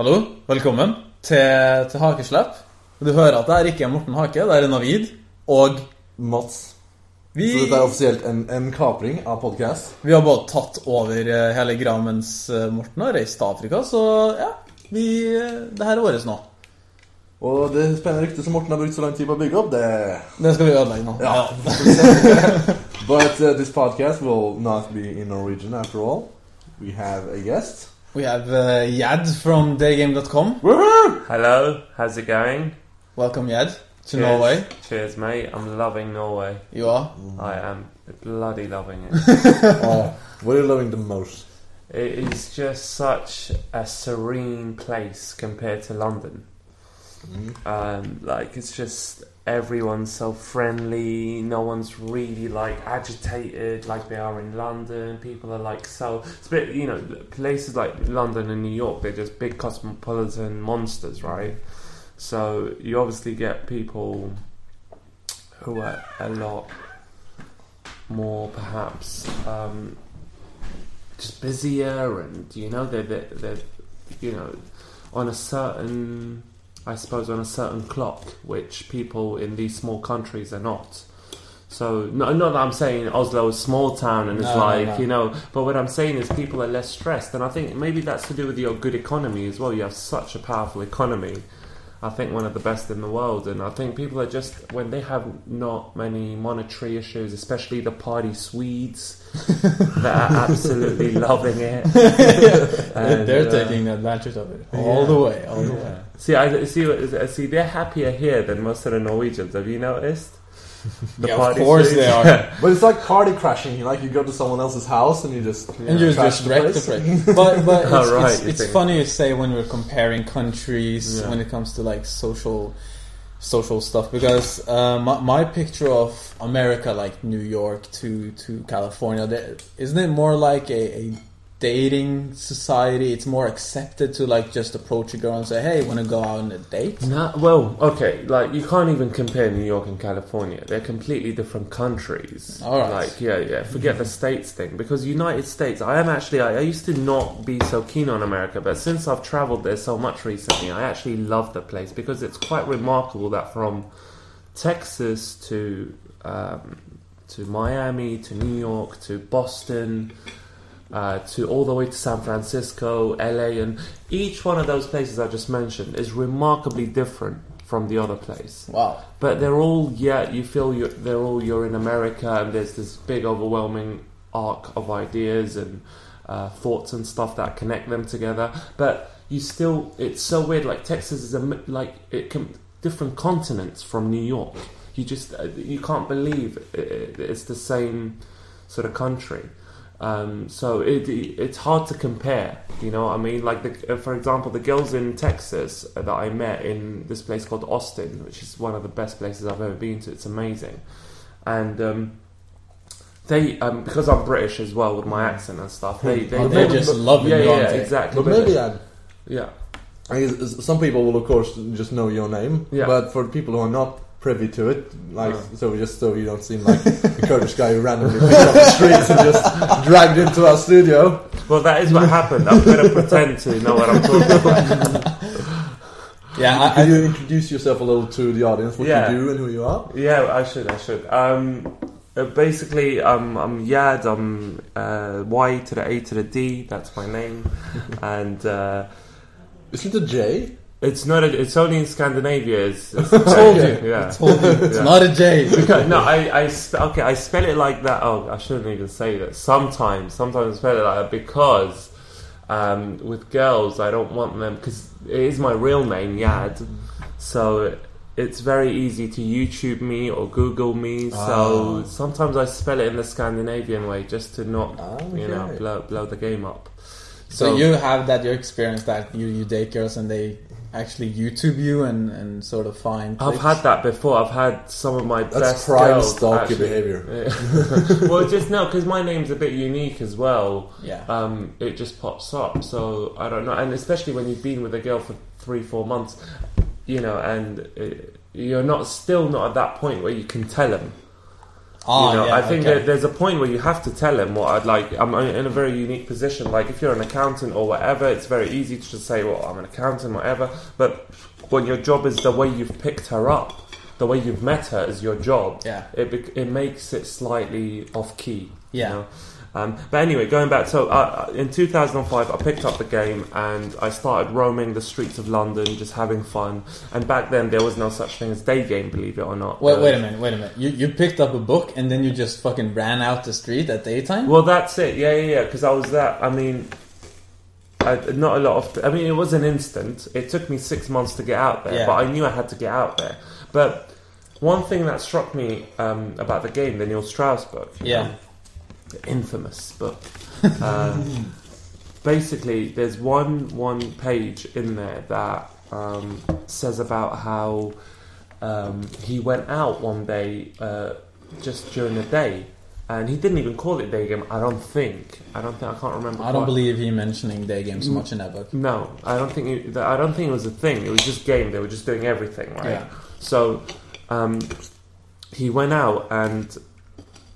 Hallo, velkommen til, til Hakeslepp. Du hører at det er ikke Morten Hake, det er Navid. Og Mats. vi, Så dette er offisielt en, en kapring av podcast. vi har bare tatt over eh, hele greia mens eh, Morten har reist til Afrika, så ja. Vi, eh, det her er vårt nå. Og det spennende ryktet som Morten har brukt så lang tid på å bygge opp, det Det skal vi ødelegge nå. Ja. But uh, this podcast will not be in Norwegian after all. We have a guest. We have uh, Yad from daygame.com. Woohoo! Hello, how's it going? Welcome, Yad, to Cheers. Norway. Cheers, mate. I'm loving Norway. You are. I am bloody loving it. Oh, what are you loving the most? it is just such a serene place compared to London. Um, like it's just everyone's so friendly. No one's really like agitated like they are in London. People are like so. It's a bit you know places like London and New York. They're just big cosmopolitan monsters, right? So you obviously get people who are a lot more perhaps um, just busier and you know they're, they're, they're you know on a certain I suppose on a certain clock which people in these small countries are not. So no, not that I'm saying Oslo is a small town and it's No, no, like no. you know but what I'm saying is people are less stressed and I think maybe that's to do with your good economy as well. You have such a powerful economy I think one of the best in the world, and I think people are just when they have not many monetary issues, especially the party Swedes, that are absolutely loving it. And, They're uh, taking advantage of it all the way, all the way. See, I see. what- See, they're happier here than most of the Norwegians. Have you noticed? The Yeah, of party course Swedes? they are. But it's like party crashing. You like you go to someone else's house and you just and you just the wreck the place. place. But but it's, Oh, right, it's, you it's funny to say when we're comparing countries Yeah. when it comes to like social social stuff because uh, my, my picture of America like New York to to California isn't it more like a, a dating society it's more accepted to like just approach a girl and say hey want to go out on a date No, well, okay, like you can't even compare New York and California. They're completely different countries. All right. Like, yeah, yeah. Forget the states thing because United States. I am actually. I, I used to not be so keen on America, but since I've travelled there so much recently, I actually love the place because it's quite remarkable that from Texas to um, to Miami to New York to Boston uh, to all the way to San Francisco, LA, and each one of those places I just mentioned is remarkably different from the other place. wow But they're all, yeah, you feel you're, they're all you're in America, and there's this big, overwhelming arc of ideas and uh, thoughts and stuff that connect them together. But you still, it's so weird. Like Texas is a like it can different continents from New York. You just uh, you can't believe it, it's the same sort of country. Um, so it, it's hard to compare, you know what I mean? Like, the, uh, for example, the girls in Texas that I met in this place called Austin, which is one of the best places I've ever been to. It's amazing. And um, they, um, because I'm British as well with my accent and stuff, they, they, Oh, they just love it, yeah, yeah, yeah, exactly. But maybe I, yeah, I guess some people will of course just know your name. Yeah. But for people who are not privy to it, like Yeah. so we just so you don't seem like a Kurdish guy who randomly picked up the streets and just dragged into our studio. well, that is what happened. I'm going to pretend to know what I'm talking about. yeah I, Could I, you introduce yourself a little to the audience, what Yeah. you do and who you are? Yeah, I should. I should. Um, uh, basically, um, I'm Yad. I'm uh, Y to the A to the D. That's my name, and uh, Isn't it J? It's not. A, it's only in Scandinavia. It's, it's told you. Yeah. told you it's Yeah. not a J no, I, I sp- okay. I spell it like that. Oh, I shouldn't even say that. Sometimes, sometimes I spell it like that because um, with girls, I don't want them because it is my real name, Yad. So it's very easy to YouTube me or Google me. So Ah. sometimes I spell it in the Scandinavian way just to not, Ah, you know, blow blow the game up. So, you have that your experience that you, you date girls and they actually YouTube you and, and sort of find. I've had that before. I've had some of my That's best prime girls stalker actually- behavior. Yeah. well, just no, because my name's a bit unique as well. Yeah. Um, it just pops up. So I don't know, and especially when you've been with a girl for three, four months, you know, and uh you're not still not at that point where you can tell them. Ah, you know, yeah, I think okay. that there's a point where you have to tell him what I'd like. I'm in a very unique position. Like if you're an accountant or whatever, it's very easy to just say, "Well, I'm an accountant, whatever." But when your job is the way you've picked her up, the way you've met her is your job. Yeah. It it makes it slightly off key. Yeah. You know? Um, but anyway, going back, so uh, in 2005, I picked up the game and I started roaming the streets of London, just having fun. And back then, there was no such thing as day game, believe it or not. Wait, Uh, wait a minute, wait a minute. You you picked up a book and then you just fucking ran out the street at daytime? Well, that's it. Yeah, yeah, yeah. Because I was that. I mean, I, not a lot of. I mean, it was an instant. It took me six months to get out there, Yeah. but I knew I had to get out there. But one thing that struck me um, about the game, the Neil Strauss book, Yeah. know, infamous book. Um, basically, there's one one page in there that um, says about how um, he went out one day uh, just during the day. And he didn't even call it day game. I don't think. I don't think. I can't remember. I don't quite. believe he mentioning day games Mm. much in that book. No, I don't think. It, I don't think it was a thing. It was just game. They were just doing everything, right? Yeah. So, um, he went out and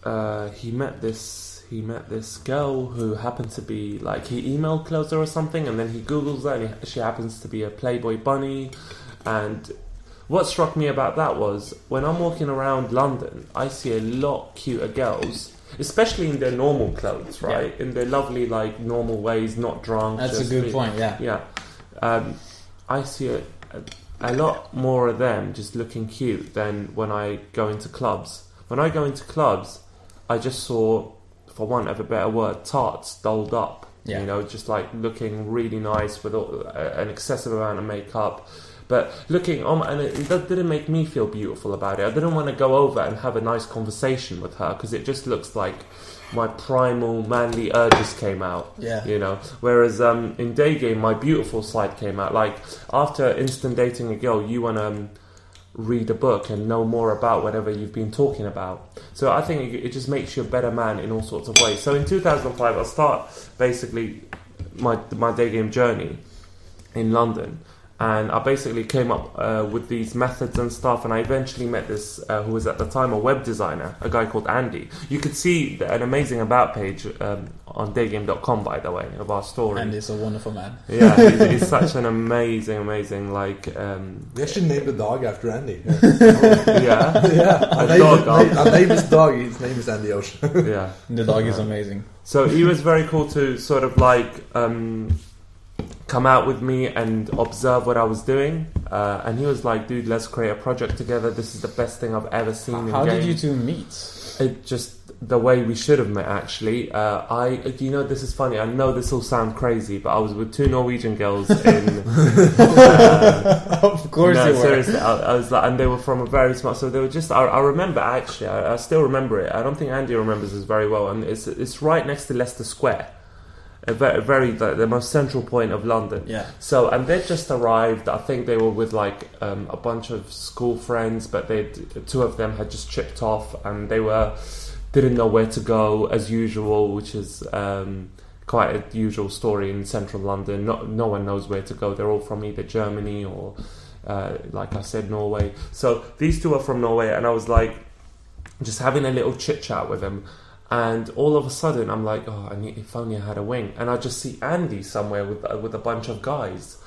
uh, he met this. He met this girl who happened to be like he emailed closer or something, and then he googles that, and he, she happens to be a Playboy bunny. And what struck me about that was when I'm walking around London, I see a lot cuter girls. Especially in their normal clothes, right? In their lovely, like normal ways, not drunk. That's a good be- point, yeah. yeah, um, I see a, a, a lot more of them just looking cute than when I go into clubs. When I go into clubs, I just saw, for want of a better word, tarts dolled up. Yeah. You know, just like looking really nice with all, an excessive amount of makeup. But looking on, and it, that didn't make me feel beautiful about it. I didn't want to go over and have a nice conversation with her because it just looks like my primal manly urges came out Yeah. you know whereas um, in day game my beautiful side came out like after instant dating a girl you want to um, read a book and know more about whatever you've been talking about. So i think it, just makes you a better man in all sorts of ways. So in 2005 i start basically my my day game journey in london and I basically came up uh, with these methods and stuff, and I eventually met this uh, who was at the time a web designer, a guy called Andy. You could see the- an amazing about page um, on daygame.com, by the way, of our story. And he's a wonderful man. Yeah, he's, he's such an amazing, amazing like um, We actually named the dog after Andy. yeah, yeah, A I named, dog, it- oh. I named his dog. His name is Andy Ocean. yeah. The dog is amazing. So he was very cool to sort of like um, come out with me and observe what I was doing. Uh, and he was like, "Dude, let's create a project together. This is the best thing I've ever seen." in How did game." you two meet? It just the way we should have met. Actually, uh, I you know this is funny. I know this will sound crazy, but I was with two Norwegian girls in. uh, of course no, you were. seriously, I, I was like, and they were from a very small. So they were just. I, I remember actually. I, I still remember it. I don't think Andy remembers this very well. And it's it's right next to Leicester Square, a very, very the, the most central point of London. Yeah. So and they just arrived. I think they were with like um, a bunch of school friends, but they two of them had just chipped off, and they were didn't know where to go as usual, which is um, quite a usual story in central London. No, no one knows where to go. They're all from either Germany or, uh, like I said, Norway. So these two are from Norway, and I was like, just having a little chit chat with them. And all of a sudden, I'm like, oh, I need, if only I had a wing. And I just see Andy somewhere with uh, with a bunch of guys,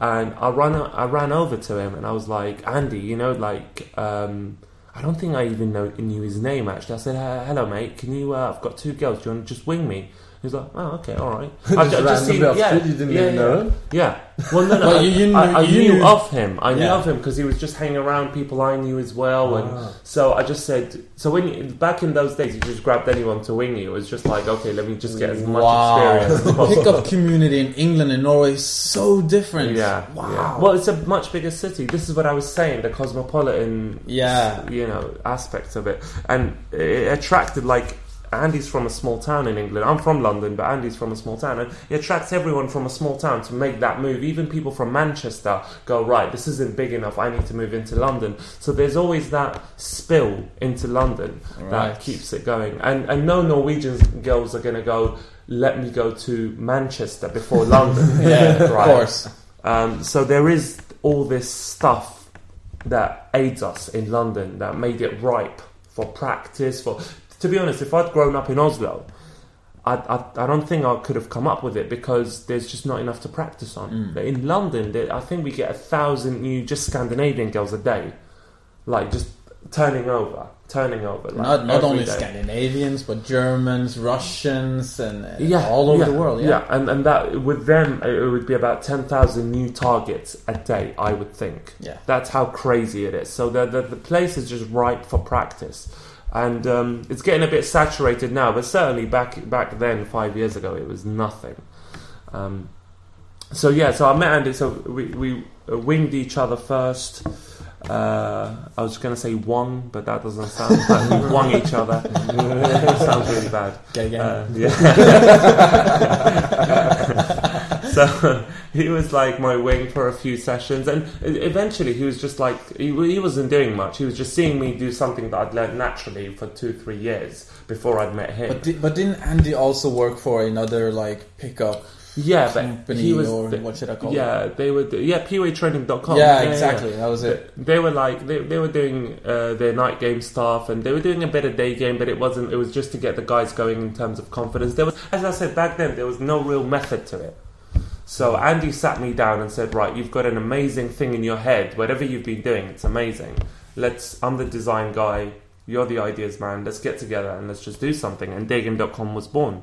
and I run I ran over to him, and I was like, Andy, you know, like. Um, I don't think I even know, knew his name actually. I said, "Uh, "Hello, mate. Can you? Uh, I've got two girls. Do you want to just wing me?" He's like, "Oh, okay, all right." I've Just randomly off you didn't yeah, even yeah. know him? Yeah. Well, no, no. Well, I, you- you I, knew- I you knew knew- of him. I knew Yeah. of him because he was just hanging around people I knew as well, and Ah. so I just said. So when you, back in those days, you just grabbed anyone to wing you. It was just like, okay, let me just get as much wow. experience. as the possible. pickup community in England and Norway is so different. Yeah. Wow. yeah. Well, it's a much bigger city. This is what I was saying. The cosmopolitan, Yeah. you know, aspects of it, and it attracted like. Andy's from a small town in England. I'm from London, but Andy's from a small town, and it attracts everyone from a small town to make that move. Even people from Manchester go right. This isn't big enough. I need to move into London. So there's always that spill into London Right. that keeps it going. And and no Norwegian girls are going to go. Let me go to Manchester before London. Yeah, of Right. course. Um, so there is all this stuff that aids us in London that made it ripe for practice. For to be honest, if I'd grown up in Oslo, I, I, I don't think I could have come up with it because there's just not enough to practice on. Mm. But in London, there, I think we get a thousand new just Scandinavian girls a day, like just turning over, turning over. Like not not only day. Scandinavians, but Germans, Russians, and uh, yeah, all over yeah, the world. Yeah. and and that with them it would be about ten thousand new targets a day, I would think. Yeah. That's how crazy it is. So the the, the place is just ripe for practice, and um, it's getting a bit saturated now. But certainly back back then, five years ago, it was nothing. Um, so yeah, so I met Andy. So we we uh, winged each other first. Uh, I was going to say won, but that doesn't sound. We won each other. sounds really bad. Gay gang. Uh, yeah. So he was like my wing for a few sessions, and eventually he was just like he, he wasn't doing much. He was just seeing me do something that I'd learned naturally for two, three years before I'd met him. but di- but didn't Andy also work for another like pickup yeah, but company he was. or the- what should I call it? yeah, they were. Yeah, PUAtraining.com. Yeah, exactly. That was it. They were like they, they were doing uh, their night game stuff and they were doing a bit of day game, but it wasn't. It was just to get the guys going in terms of confidence. There was, as I said back then, there was no real method to it. So Andy sat me down and said, "Right, you've got an amazing thing in your head. Whatever you've been doing, it's amazing. Let's. I'm the design guy. You're the ideas man. Let's get together and let's just do something." And Daygame.com was born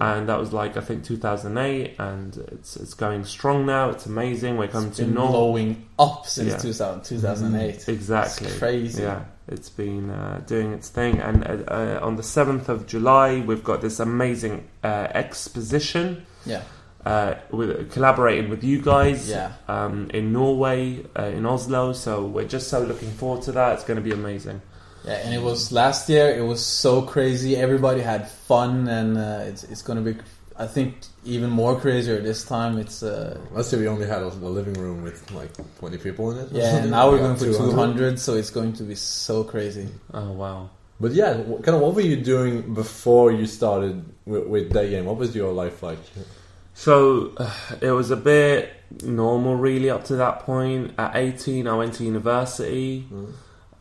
and that was like I think 2008, and it's it's going strong now. It's amazing. We're coming It's to been North. blowing up since Yeah. 2000, 2008. Exactly. It's crazy. Yeah, it's been uh, doing its thing, and uh, uh, on the seventh of July, we've got this amazing uh, exposition. Yeah. Uh, with collaborating with you guys Yeah. um, in Norway, uh, in Oslo. So we're just so looking forward to that. It's going to be amazing. Yeah, and it was last year. It was so crazy. Everybody had fun, and uh, it's it's going to be, I think, even more crazier this time. It's uh, Last year we only had a, a living room with like 20 people in it. or yeah. something. Now we're Yeah, going for 200, so it's going to be so crazy. Oh wow! But yeah, kind of what were you doing before you started with, with day game? What was your life like? So uh, it was a bit normal, really, up to that point. At 18, I went to university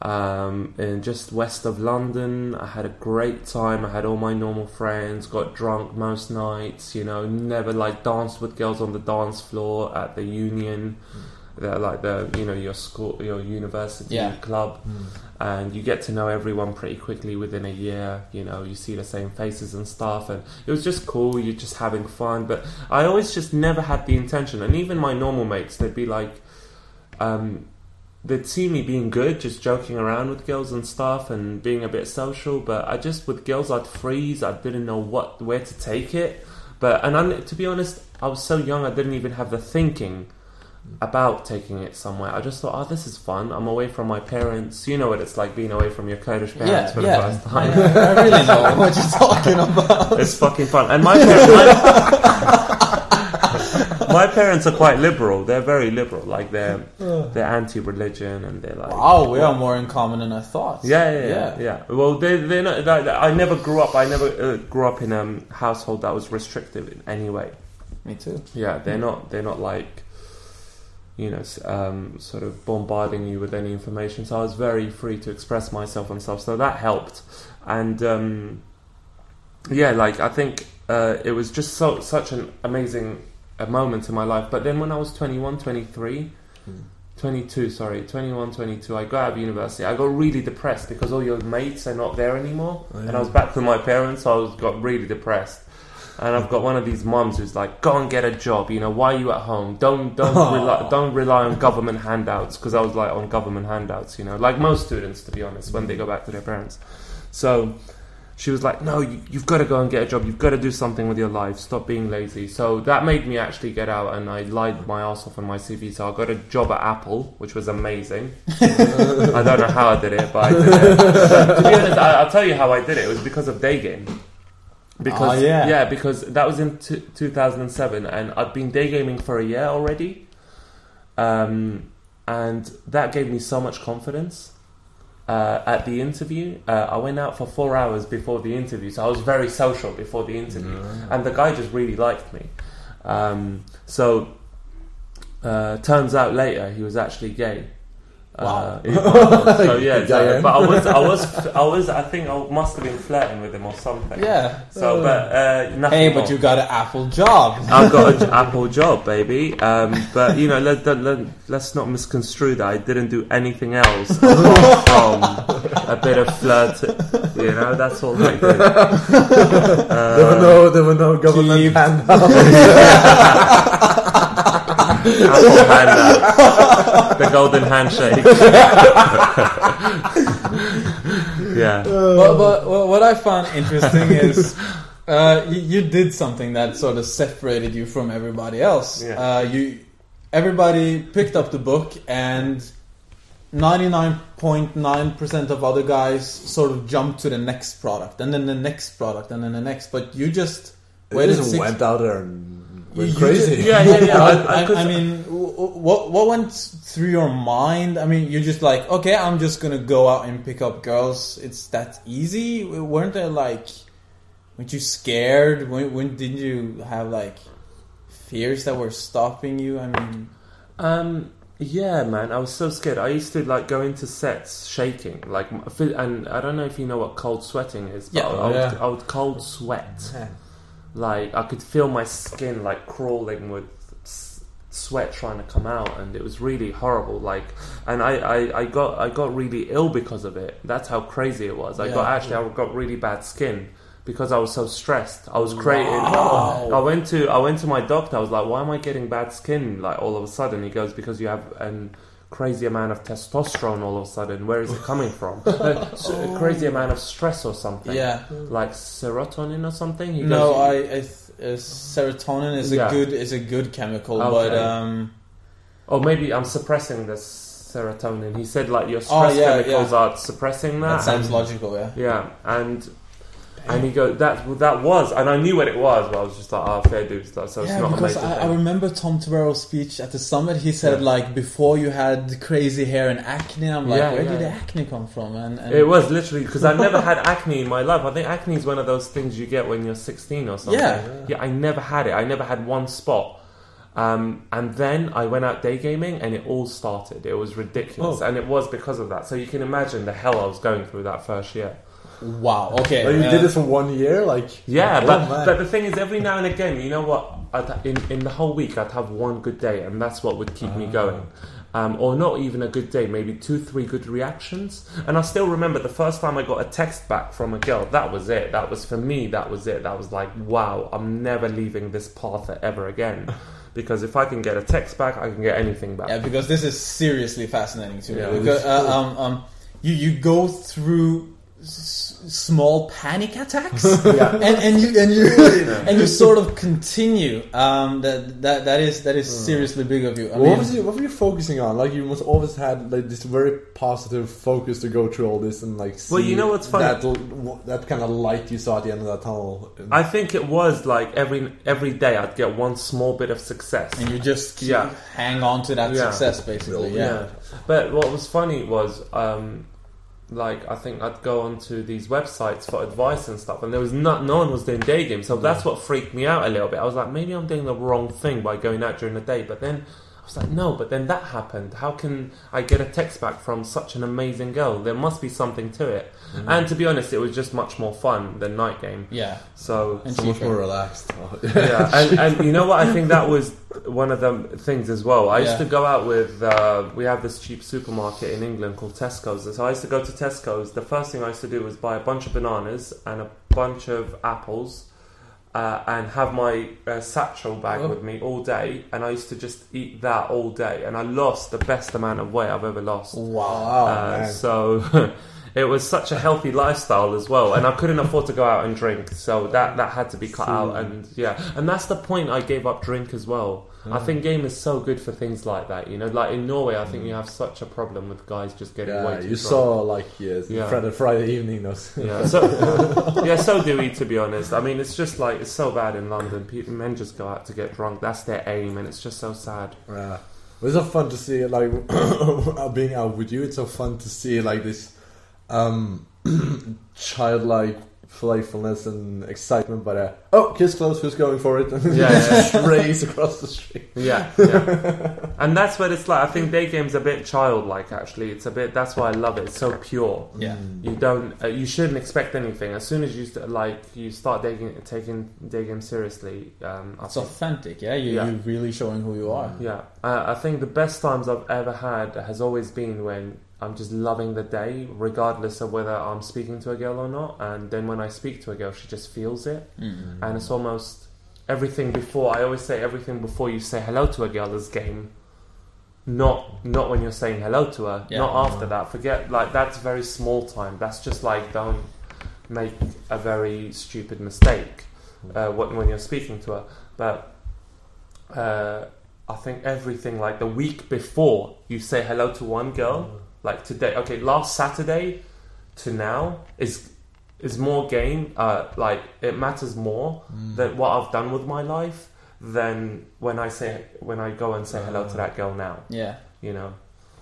um, in just west of London. I had a great time. I had all my normal friends, got drunk most nights, you know, never like danced with girls on the dance floor at the union. They're like the you know your school your university Yeah. club. And you get to know everyone pretty quickly within a year you know you see the same faces and stuff. And it was just cool you're just having fun. But i always just never had the intention. And even my normal mates they'd be like um, they'd see me being good just joking around with girls and stuff and being a bit social. But i just with girls i'd freeze. I didn't know what where to take it. But and I, to be honest i was so young i didn't even have the thinking about taking it somewhere. I just thought, oh, this is fun. I'm away from my parents. You know what it's like being away from your Kurdish parents Yeah, for the yeah. first time. I really know what you're talking about. it's fucking fun. And my parents, my, my parents are quite liberal. They're very liberal. Like they're they're anti-religion and they're like, Wow, we are more in common than I thought. Yeah, yeah, yeah. yeah. Well, they they're not. Like, I never grew up. I never uh, grew up in a household that was restrictive in any way. Me too. Yeah, they're not. They're not like, you know, um, sort of bombarding you with any information. So I was very free to express myself and stuff. So that helped. And um, yeah, like I think uh, it was just so such an amazing uh, moment in my life. But then when I was 21, 23. 22 sorry 21 22 i got out of university i got really depressed because all your mates are not there anymore Oh, and i was back with my parents so i was got really depressed and I've got one of these mums who's like, "Go and get a job. You know, why are you at home? Don't don't rely, don't rely on government handouts." Because I was like on government handouts, you know, like most students, to be honest, when they go back to their parents. So she was like, "No, you, you've got to go and get a job. You've got to do something with your life. Stop being lazy." So that made me actually get out, and I lied my ass off on my CV. So I got a job at Apple, which was amazing. I don't know how I did it, but I did it. But to be honest, I, I'll tell you how I did it. It was because of day game. Because Oh, yeah. because that was in t- 2007, and I'd been day gaming for a year already, um, and that gave me so much confidence. Uh, at the interview, uh, I went out for four hours before the interview, so I was very social before the interview, and the guy just really liked me. Um, so, uh, turns out later he was actually gay. Uh, Wow. so yeah, so- but I was, I was, I was, I think I must have been flirting with him or something. Yeah. So, but uh, nothing. Hey, more. but you got an Apple job. I've got an Apple job, baby. Um, but you know, let, let, let's not misconstrue that. I didn't do anything else from a bit of flirt. You know, that's all I did. there were no, there were no government handouts. Apple handout, the golden handshake. yeah. but, but what I found interesting is uh, you, you did something that sort of separated you from everybody else. Yeah. Uh, you, everybody picked up the book, and ninety nine point nine percent of other guys sort of jumped to the next product, and then the next product, and then the next. But you just waited just six. went out there and went crazy. did- Yeah, yeah, yeah. I, I- I could- I mean, w- w- what what went through your mind? I mean, you're just like, okay, I'm just gonna go out and pick up girls. It's that easy. weren't there like, weren't you scared? When when did you have like fears that were stopping you? I mean, Um, yeah, man, I was so scared. I used to like go into sets shaking, like, and I don't know if you know what cold sweating is. But Yeah. I, would, yeah. I would cold sweat. Like I could feel my skin like crawling with s- sweat trying to come out, and it was really horrible. Like, and I, I, I got I got really ill because of it. That's how crazy it was. I got Yeah. actually I got really bad skin because I was so stressed. I was creating. Wow. I went to I went to my doctor. I was like, "Why am I getting bad skin like all of a sudden?" He goes, "Because you have an crazy amount of testosterone all of a sudden. Where is it coming from? Crazy amount of stress or something. yeah. like serotonin or something." He No, goes, I, I th- uh, serotonin is a good is a good chemical, Okay. but um, Or maybe I'm suppressing the serotonin. He said like your Oh, stress yeah, chemicals yeah. are suppressing that. that sounds and- logical. Yeah. Yeah, and and he goes that that was, and I knew what it was, but I was just like, oh, fair dues. So it's yeah, not because I, I remember Tom Torero's speech at the summit. He said Yeah. like before you had crazy hair and acne. I'm like, Yeah, where did the acne come from? And, and It was literally because I never had acne in my life. I think acne is one of those things you get when you're 16 or something. Yeah. yeah. I never had it. I never had one spot. Um, and then I went out day gaming, and it all started. It was ridiculous, Oh. and it was because of that. So you can imagine the hell I was going through that first year. Wow. Okay, Like, you uh, did it for one year, like Yeah, Oh, but man. but the thing is, every now and again, you know what? I'd, in in the whole week, I'd have one good day, and that's what would keep me Ah. going. Um, or not even a good day, maybe two, three good reactions. And I still remember the first time I got a text back from a girl. That was it. That was for me. That was it. That was like, wow, I'm never leaving this path ever again. Because if I can get a text back, I can get anything back. Yeah, because this is seriously fascinating to me. Yeah. because uh, um, um, you you go through s- small panic attacks, Yeah. and and you and you and you sort of continue. Um, that that that is that is seriously big of you. I what mean, was you, what were you focusing on? Like you must always had like this very positive focus to go through all this and like. See Well, you know what's funny? That l- that kind of light you saw at the end of that tunnel. I think it was like every every day I'd get one small bit of success. and you just keep- Yeah. hang on to that Yeah. success, basically. Yeah. Yeah. But what was funny was, um, like, I think I'd go onto these websites for advice and stuff, and there was not, no one was doing day games. So that's what freaked me out a little bit. I was like, maybe I'm doing the wrong thing by going out during the day. But then was like, no, but then that happened. How can I get a text back from such an amazing girl? There must be something to it. And to be honest, it was just much more fun than night game. Yeah. So And so much more relaxed. yeah, and, and you know what? I think that was one of the things as well. I used to go out with. Uh, we have this cheap supermarket in England called Tesco's, and so I used to go to Tesco's. The first thing I used to do was buy a bunch of bananas and a bunch of apples. Uh, and have my uh, satchel bag Oh. with me all day, and I used to just eat that all day, and I lost the best amount of weight I've ever lost. Wow. Uh, so it was such a healthy lifestyle as well, and I couldn't afford to go out and drink, so that that had to be cut out. And yeah, and that's the point I gave up drink as well. I mm. think game is so good for things like that. You know, like in Norway, I think you mm. have such a problem with guys just getting way Yeah, too you drunk. saw like yes, Yeah. Friday, Friday evening those. Yeah, so yeah, so do we. To be honest, I mean, it's just like it's so bad in London. People, men just go out to get drunk. That's their aim, and it's just so sad. Yeah. It's so fun to see like being out with you. It's so fun to see like this um childlike playfulness and excitement, but uh, oh, kiss close, who's going for it? And Yeah, yeah. just race across the street. Yeah, yeah. and that's what it's like. I think day game's a bit childlike. Actually, it's a bit. That's why I love it. It's so pure. Yeah. You don't. Uh, you shouldn't expect anything. As soon as you st- like, you start taking taking day game seriously. Um, I It's think- authentic, yeah. You, Yeah. You're really showing who you are. Yeah, uh, I think the best times I've ever had has always been when I'm just loving the day, regardless of whether I'm speaking to a girl or not. And then when I speak to a girl, she just feels it, Mm. and it's almost everything before. I always say everything before you say hello to a girl is game. Not not when you're saying hello to her. Yeah. Not after that. Forget like that's very small time. That's just like don't make a very stupid mistake uh, when when you're speaking to her. But uh, I think everything like the week before you say hello to one girl, like today. Okay, last Saturday to now is is more game. Uh, like it matters more than what I've done with my life than when I say when I go and say hello to that girl now. Yeah. You know.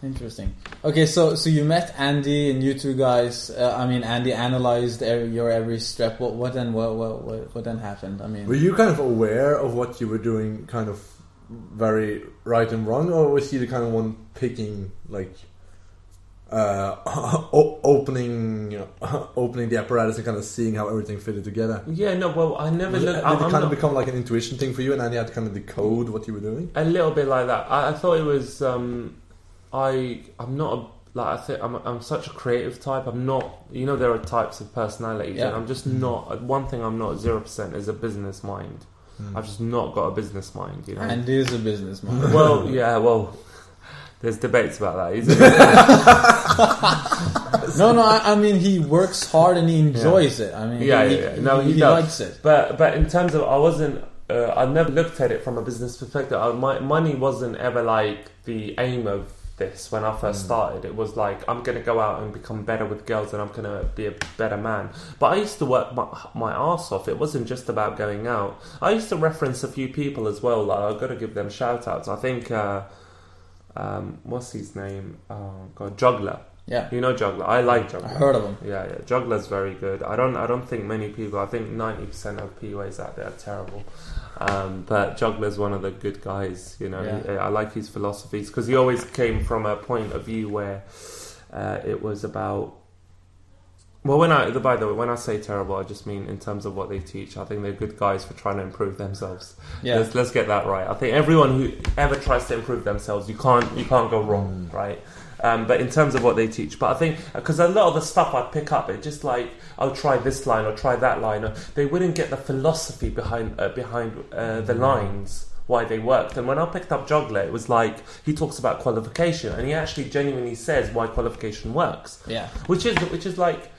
Interesting. Okay, so so you met Andy and you two guys. Uh, I mean, Andy analyzed every, your every step. What what then what, what what what then happened? I mean, Were you kind of aware of what you were doing, kind of very right and wrong, or was he the kind of one picking like uh, o- opening opening the apparatus and kind of seeing how everything fitted together? Yeah. No. Well, I never Did it, look. did it I'm kind not- of become like an intuition thing for you, and then you had to kind of decode what you were doing? A little bit like that. I, I thought it was. Um, I I'm not a, like I think I'm I'm such a creative type. I'm not. You know, there are types of personalities, Yeah. and I'm just not. One thing I'm not zero percent is a business mind. I've just not got a business mind. You know. And is a business mind. well, yeah. Well, there's debates about that. Isn't there? no, no. I, I mean, he works hard and he enjoys it. I mean, Yeah, he, yeah, yeah. No, he he does. likes it. But but in terms of, I wasn't. Uh, I never looked at it from a business perspective. I, my money wasn't ever like the aim of this when I first started. It was like I'm gonna go out and become better with girls, and I'm gonna be a better man. But I used to work my my ass off. It wasn't just about going out. I used to reference a few people as well. Like I've got to give them shout outs. I think. Uh, um, what's his name? Oh God, Juggler. Yeah, You know Juggler. I like Juggler. I heard of him. Yeah, yeah. Juggler's very good. I don't. I don't think many people. I think ninety percent of PUAs out there are terrible. Um, but Juggler's one of the good guys. You know, Yeah. I like his philosophies because he always came from a point of view where uh, it was about. Well, when I by the way, when I say terrible, I just mean in terms of what they teach. I think they're good guys for trying to improve themselves. Yeah, Let's, let's get that right. I think everyone who ever tries to improve themselves, you can't you can't go wrong, right? Um, but in terms of what they teach, but I think because a lot of the stuff I pick up, it just like I'll try this line or try that line, or they wouldn't get the philosophy behind uh, behind uh, the lines why they worked. And when I picked up Juggler, it was like he talks about qualification, and he actually genuinely says why qualification works yeah, which is which is like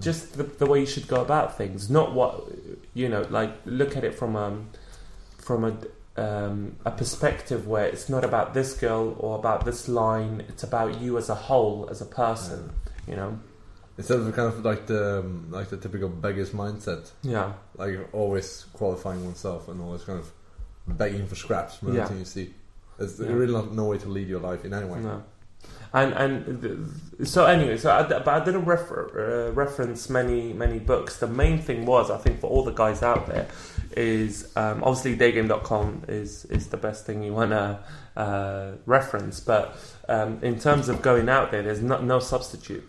just the, the way you should go about things not what you know like look at it from um from a um, a perspective where it's not about this girl or about this line it's about you as a whole as a person you know Instead of kind of like the um, like the typical beggar's mindset, yeah like always qualifying oneself and always kind of begging for scraps from Yeah. everything you see. There's Yeah. really not no way to lead your life in any way. no and and th- so anyway so I, d- but I didn't refer, uh, reference many many books the main thing was I think for all the guys out there is um, obviously daygame.com is is the best thing you want to uh, reference but um, in terms of going out there there's no, no substitute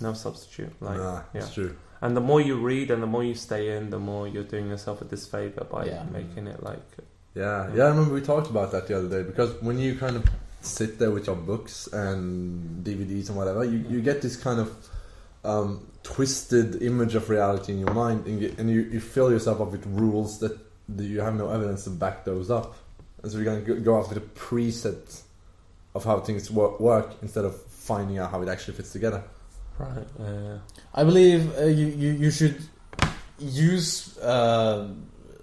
no substitute like nah, yeah. it's true. and the more you read and the more you stay in the more you're doing yourself a disfavor by Yeah. making it like Yeah, Yeah. yeah. I remember we talked about that the other day because when you kind of sit there with your books and DVDs and whatever, you, you get this kind of um, twisted image of reality in your mind, and you, and you, you fill yourself up with rules that, that you have no evidence to back those up. And so you're going to go off with a preset of how things work, work instead of finding out how it actually fits together. right uh, I believe uh, you, you you should use uh,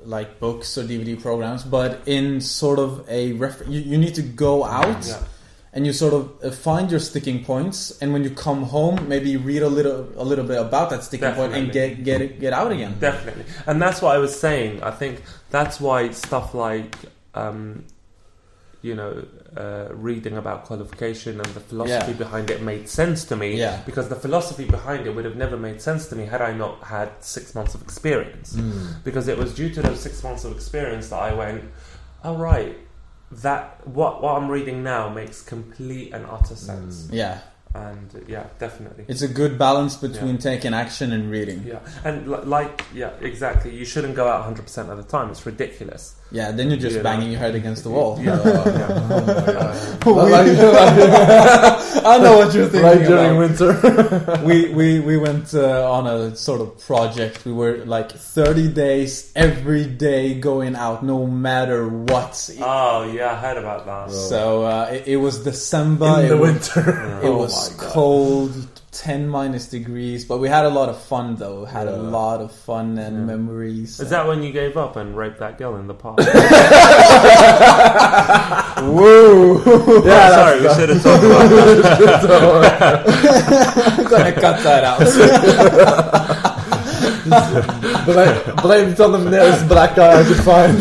like books or DVD programs, but in sort of a ref- you, you need to go out yeah and you sort of uh, find your sticking points, and when you come home, maybe read a little a little bit about that sticking point and get get it, get out again. Definitely, and that's what I was saying. I think that's why stuff like um, you know, uh, reading about qualification and the philosophy Yeah. behind it made sense to me. Yeah. Because the philosophy behind it would have never made sense to me had I not had six months of experience. Mm. Because it was due to those six months of experience that I went, oh right, that what what I'm reading now makes complete and utter sense. Yeah, And uh, yeah, definitely. it's a good balance between taking action and reading. Yeah, and li- like, yeah, exactly. You shouldn't go out 100% of the time. It's ridiculous. Yeah, then you're just You know. banging your head against the wall. Yeah, yeah. But I know what you're thinking. like during about. winter. we we we went uh, on a sort of project. We were like 30 days every day going out, no matter what. Oh, yeah, I heard about that. So uh, it, it was December. in it the was, winter. It Oh was cold. God. Cold, 10 minus degrees, but we had a lot of fun though. Had a lot of fun and Yeah. memories. Is that when you gave up and raped that girl in the park? Whoa! yeah, sorry, we should have talked about that. I'm gonna cut that out. Blame, blame it on the nearest black guy I could find.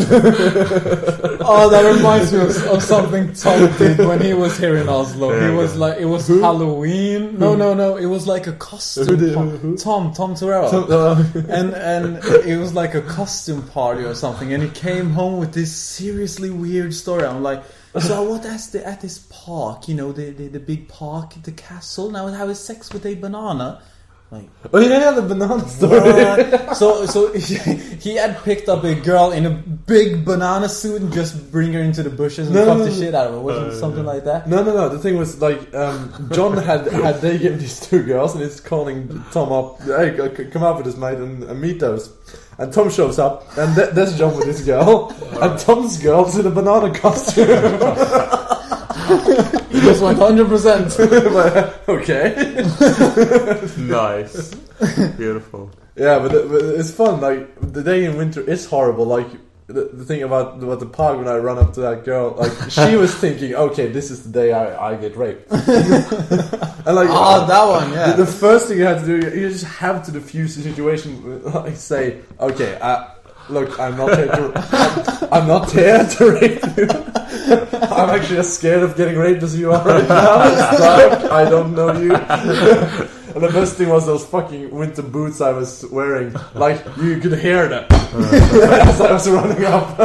oh, that reminds me of, of something Tom did when he was here in Oslo. Yeah, he was yeah. like, it was Halloween. No, no, no. It was like a costume. Who did- par- who- who? Tom, Tom Torero. Uh, and and it was like a costume party or something, and he came home with this seriously weird story. I'm like, so I was at the at this park, you know, the the, the big park, the castle. Now I having sex with a banana. Like oh yeah, the banana story. what? so so he, he had picked up a girl in a big banana suit and just bring her into the bushes and No, fuck no, the no. shit out of her. Wasn't Uh, something like that? No, no, no. The thing was like um, John had had they given these two girls, and he's calling Tom up. Hey, c- c- come up with this mate and, and meet those. And Tom shows up, and th- there's John with his girl, and Tom's girl's in a banana costume. He just went hundred percent. Okay. nice. Beautiful. Yeah, but, it- but it's fun. Like the day in winter is horrible. Like the, the thing about about the park when I run up to that girl, like she was thinking, okay, this is the day I, I get raped. and like Ah, that one, yeah. the first thing you have to do, you just have to diffuse the situation. Like say, okay, uh, look, I'm not here to, I'm, I'm not here to rape you. I'm actually as scared of getting raped as you are right now. It's dark. I don't know you. and the best thing was those fucking winter boots I was wearing. Like you could hear them uh. as I was running up.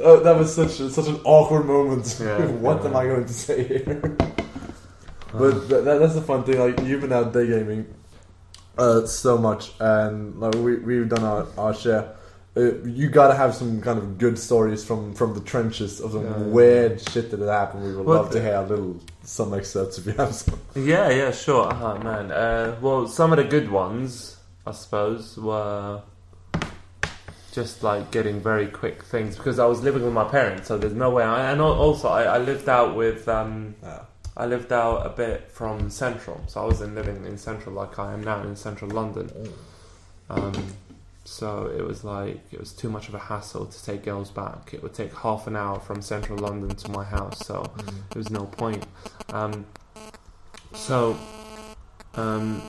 Oh, that was such a, such an awkward moment. Yeah. what am I going to say here? But that, that, that's the fun thing. Like you've been out day gaming uh, so much, and like we we've done our, our share. Uh, you gotta have some kind of good stories from from the trenches of some Yeah. weird shit that had happened. We would Well, love to hear a little some excerpts if you have some. Yeah, yeah, sure. Oh, man. Uh, well, some of the good ones, I suppose, were just like getting very quick things because I was living with my parents, so there's no way. I, and also, I, I lived out with. Um, Yeah. I lived out a bit from central, so I wasn't living in central like I am now in central London. Um, so it was like it was too much of a hassle to take girls back. It would take half an hour from central London to my house, so there was no point. Um, so um,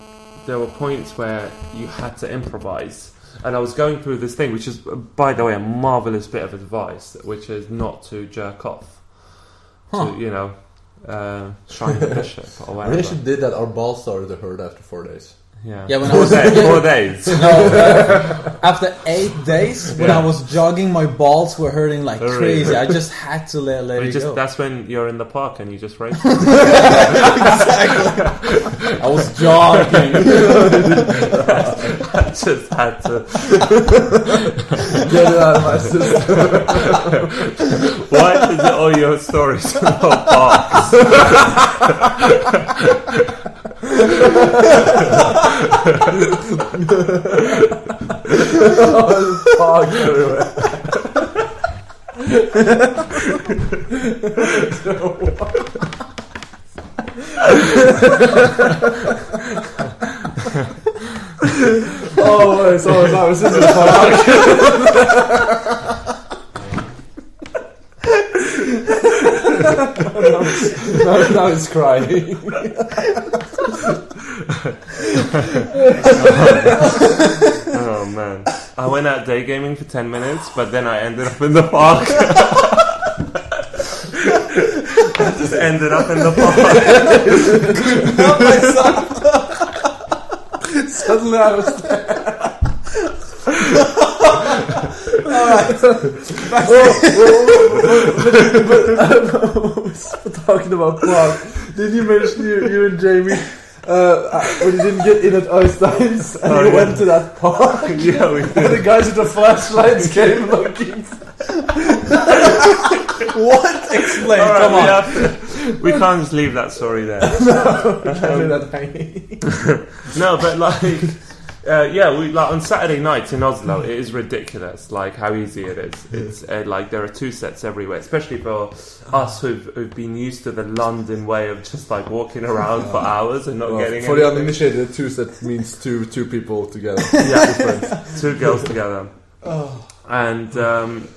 there were points where you had to improvise. And I was going through this thing, which is, by the way, a marvelous bit of advice, which is not to jerk off. Huh. To, you know, uh, shine the bishop or We whatever. actually did that. Our ball started to hurt after four days. Yeah. Yeah, when I four, was- days, four days. No, uh, after eight days, when Yeah. I was jogging, my balls were hurting like crazy. I just had to let, let it just, go. that's when you're in the park and you just race. exactly. I was jogging. I just had to. Get it out of my system. Why is it all your stories about parks? oh, fog everywhere. oh, it's always I was in the fog. Now, now he's crying. Oh man. I went out day gaming for 10 minutes, but then I ended up in the park. I just ended up in the park. Not myself. Suddenly I was talking about Prague. Did you mention you, you and Jamie uh, when you didn't get in at Einstein's and Oh, you yeah. went to that park? yeah, we And the guys with the flashlights came looking. What? Explain. Right, Come we, on. to- we can't just leave that story there. Can't do that hanging. No, but like, uh, yeah, we like on Saturday nights in Oslo, it is ridiculous. Like how easy it is. It's uh, like there are two sets everywhere, especially for us who've, who've been used to the London way of just like walking around for hours and not Well, getting for the uninitiated, two sets means two two people together. yeah, two girls together. Oh. And um,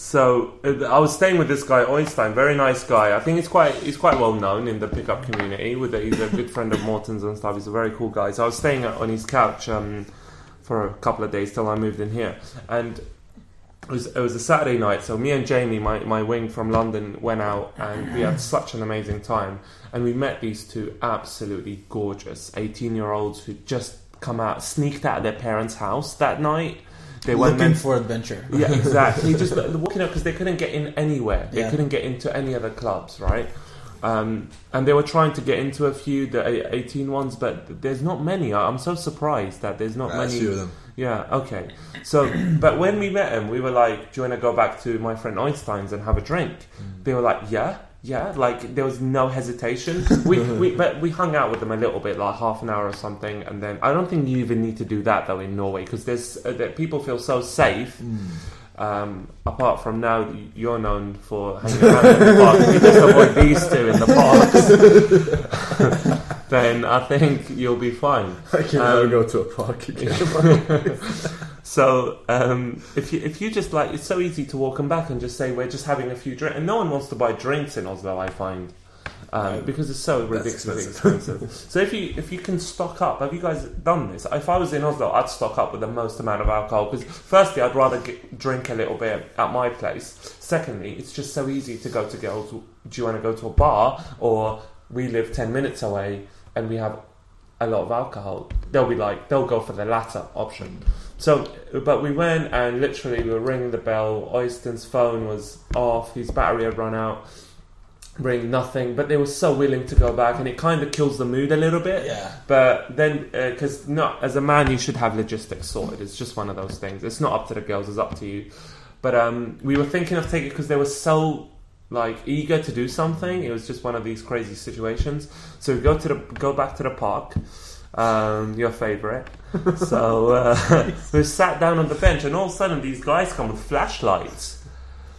so uh, I was staying with this guy Einstein, very nice guy. I think he's quite he's quite well known in the pickup community. With he's a good friend of Morton's and stuff. He's a very cool guy. So I was staying on his couch um, for a couple of days till I moved in here, and. It was, it was a Saturday night, so me and Jamie, my, my wing from London, went out and we had such an amazing time. And we met these two absolutely gorgeous 18 year olds who just come out, sneaked out of their parents' house that night. They weren't Looking for adventure. yeah, exactly. Just uh, walking out because they couldn't get in anywhere. They Yeah. couldn't get into any other clubs, right? Um, and they were trying to get into a few the a- 18 ones, but there's not many. I'm so surprised that there's not I many. see them. Yeah, okay. So, but when we met him, we were like, "Do you want to go back to my friend Einstein's and have a drink?" They were like, "Yeah." Yeah, like there was no hesitation. We, we but we hung out with them a little bit, like half an hour or something, and then I don't think you even need to do that though in Norway because there's uh, that people feel so safe. Um, apart from now, you're known for hanging around in the park. If you just avoid these two in the parks, then I think you'll be fine. I can Um, never go to a park again. So um, if you if you just like, it's so easy to walk them back and just say we're just having a few drinks, and no one wants to buy drinks in Oslo. I find. Um, No. because it's so ridiculously expensive. so if you if you can stock up, have you guys done this? If I was in Oslo, I'd stock up with the most amount of alcohol because firstly, I'd rather get, drink a little bit at my place. Secondly, it's just so easy to go to girls. Do you want to go to a bar or we live ten minutes away and we have a lot of alcohol? They'll be like they'll go for the latter option. So, but we went and literally we were ringing the bell. Oyston's phone was off. His battery had run out. Ring nothing, but they were so willing to go back, and it kind of kills the mood a little bit. Yeah. But then, because not as a man, you should have logistics sorted. It's just one of those things. It's not up to the girls; it's up to you. But um, we were thinking of taking because they were so like eager to do something. It was just one of these crazy situations. So we go to the go back to the park, um, your favorite. so uh, we sat down on the bench, and all of a sudden, these guys come with flashlights,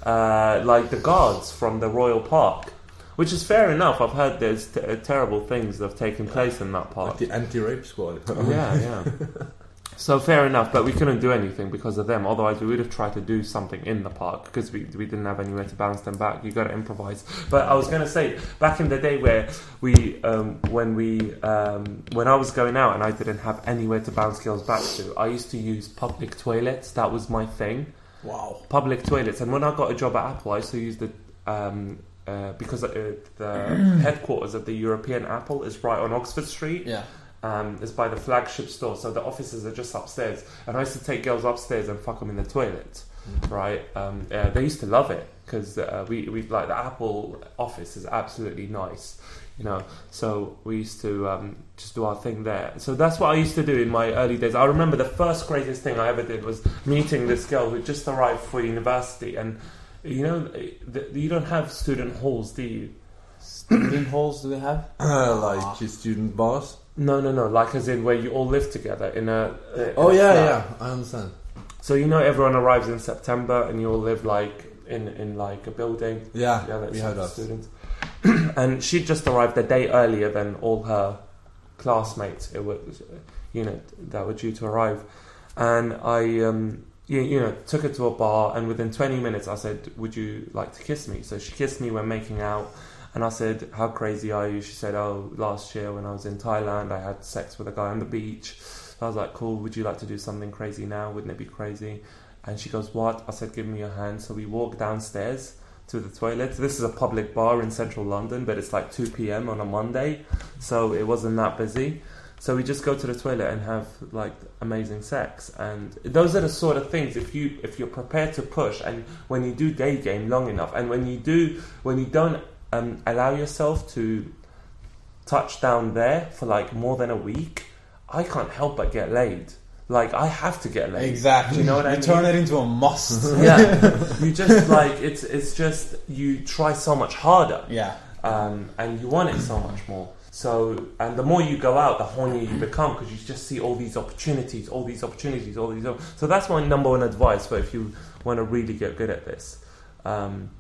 uh, like the guards from the royal park. Which is fair enough. I've heard there's t- terrible things that have taken place in that park. Like the anti-rape squad. Yeah, yeah. So fair enough, but we couldn't do anything because of them. Otherwise, we would have tried to do something in the park because we, we didn't have anywhere to bounce them back. You got to improvise. But I was going to say, back in the day where we, um, when we, um, when I was going out and I didn't have anywhere to bounce girls back to, I used to use public toilets. That was my thing Wow. public toilets. And when I got a job at Apple, I used to use the um, uh, because uh, the headquarters of the European Apple is right on Oxford Street. Yeah. Um, it's by the flagship store, so the offices are just upstairs. And I used to take girls upstairs and fuck them in the toilet, right? Um, uh, they used to love it because uh, we we like the Apple office is absolutely nice, you know. So we used to um, just do our thing there. So that's what I used to do in my early days. I remember the first craziest thing I ever did was meeting this girl who just arrived for university, and you know, th- you don't have student halls, do you? Student halls do they have? like his student bars. No, no, no. Like as in where you all live together in a. in Oh a yeah, flat. yeah. I understand. So you know, everyone arrives in September, and you all live like in in like a building. Yeah, Yeah, that's we the that. students. and she just arrived a day earlier than all her classmates. It was, you know, that were due to arrive, and I, um, you, you know, took her to a bar, and within twenty minutes, I said, "Would you like to kiss me?" So she kissed me when making out. And I said, "How crazy are you?" She said, "Oh, last year when I was in Thailand, I had sex with a guy on the beach." So I was like, "Cool. Would you like to do something crazy now? Wouldn't it be crazy?" And she goes, "What?" I said, "Give me your hand." So we walked downstairs to the toilet. This is a public bar in central London, but it's like 2 p.m. on a Monday, so it wasn't that busy. So we just go to the toilet and have like amazing sex, and those are the sort of things. If you if you're prepared to push, and when you do day game long enough, and when you do when you don't um, allow yourself to touch down there for like more than a week, I can't help but get laid. Like I have to get laid. Exactly. Do you know what I mean? turn it into a must. yeah, you just like it's it's just you try so much harder, yeah. um, and you want it so much more. So, and the more you go out, the hornier you become because you just see all these opportunities, all these opportunities, all these. op- So that's my number one advice for if you want to really get good at this. Um,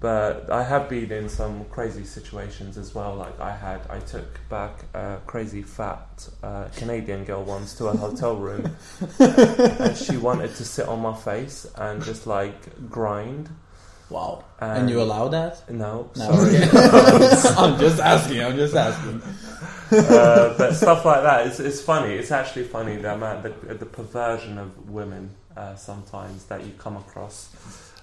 but I have been in some crazy situations as well. Like I had, I took back a crazy fat uh, Canadian girl once to a hotel room, and she wanted to sit on my face and just like grind. Wow. And, And you allow that? No, No. sorry. I'm just asking. I'm just asking. uh, but stuff like that it's, it's funny. It's actually funny the amount the, the perversion of women uh, sometimes that you come across.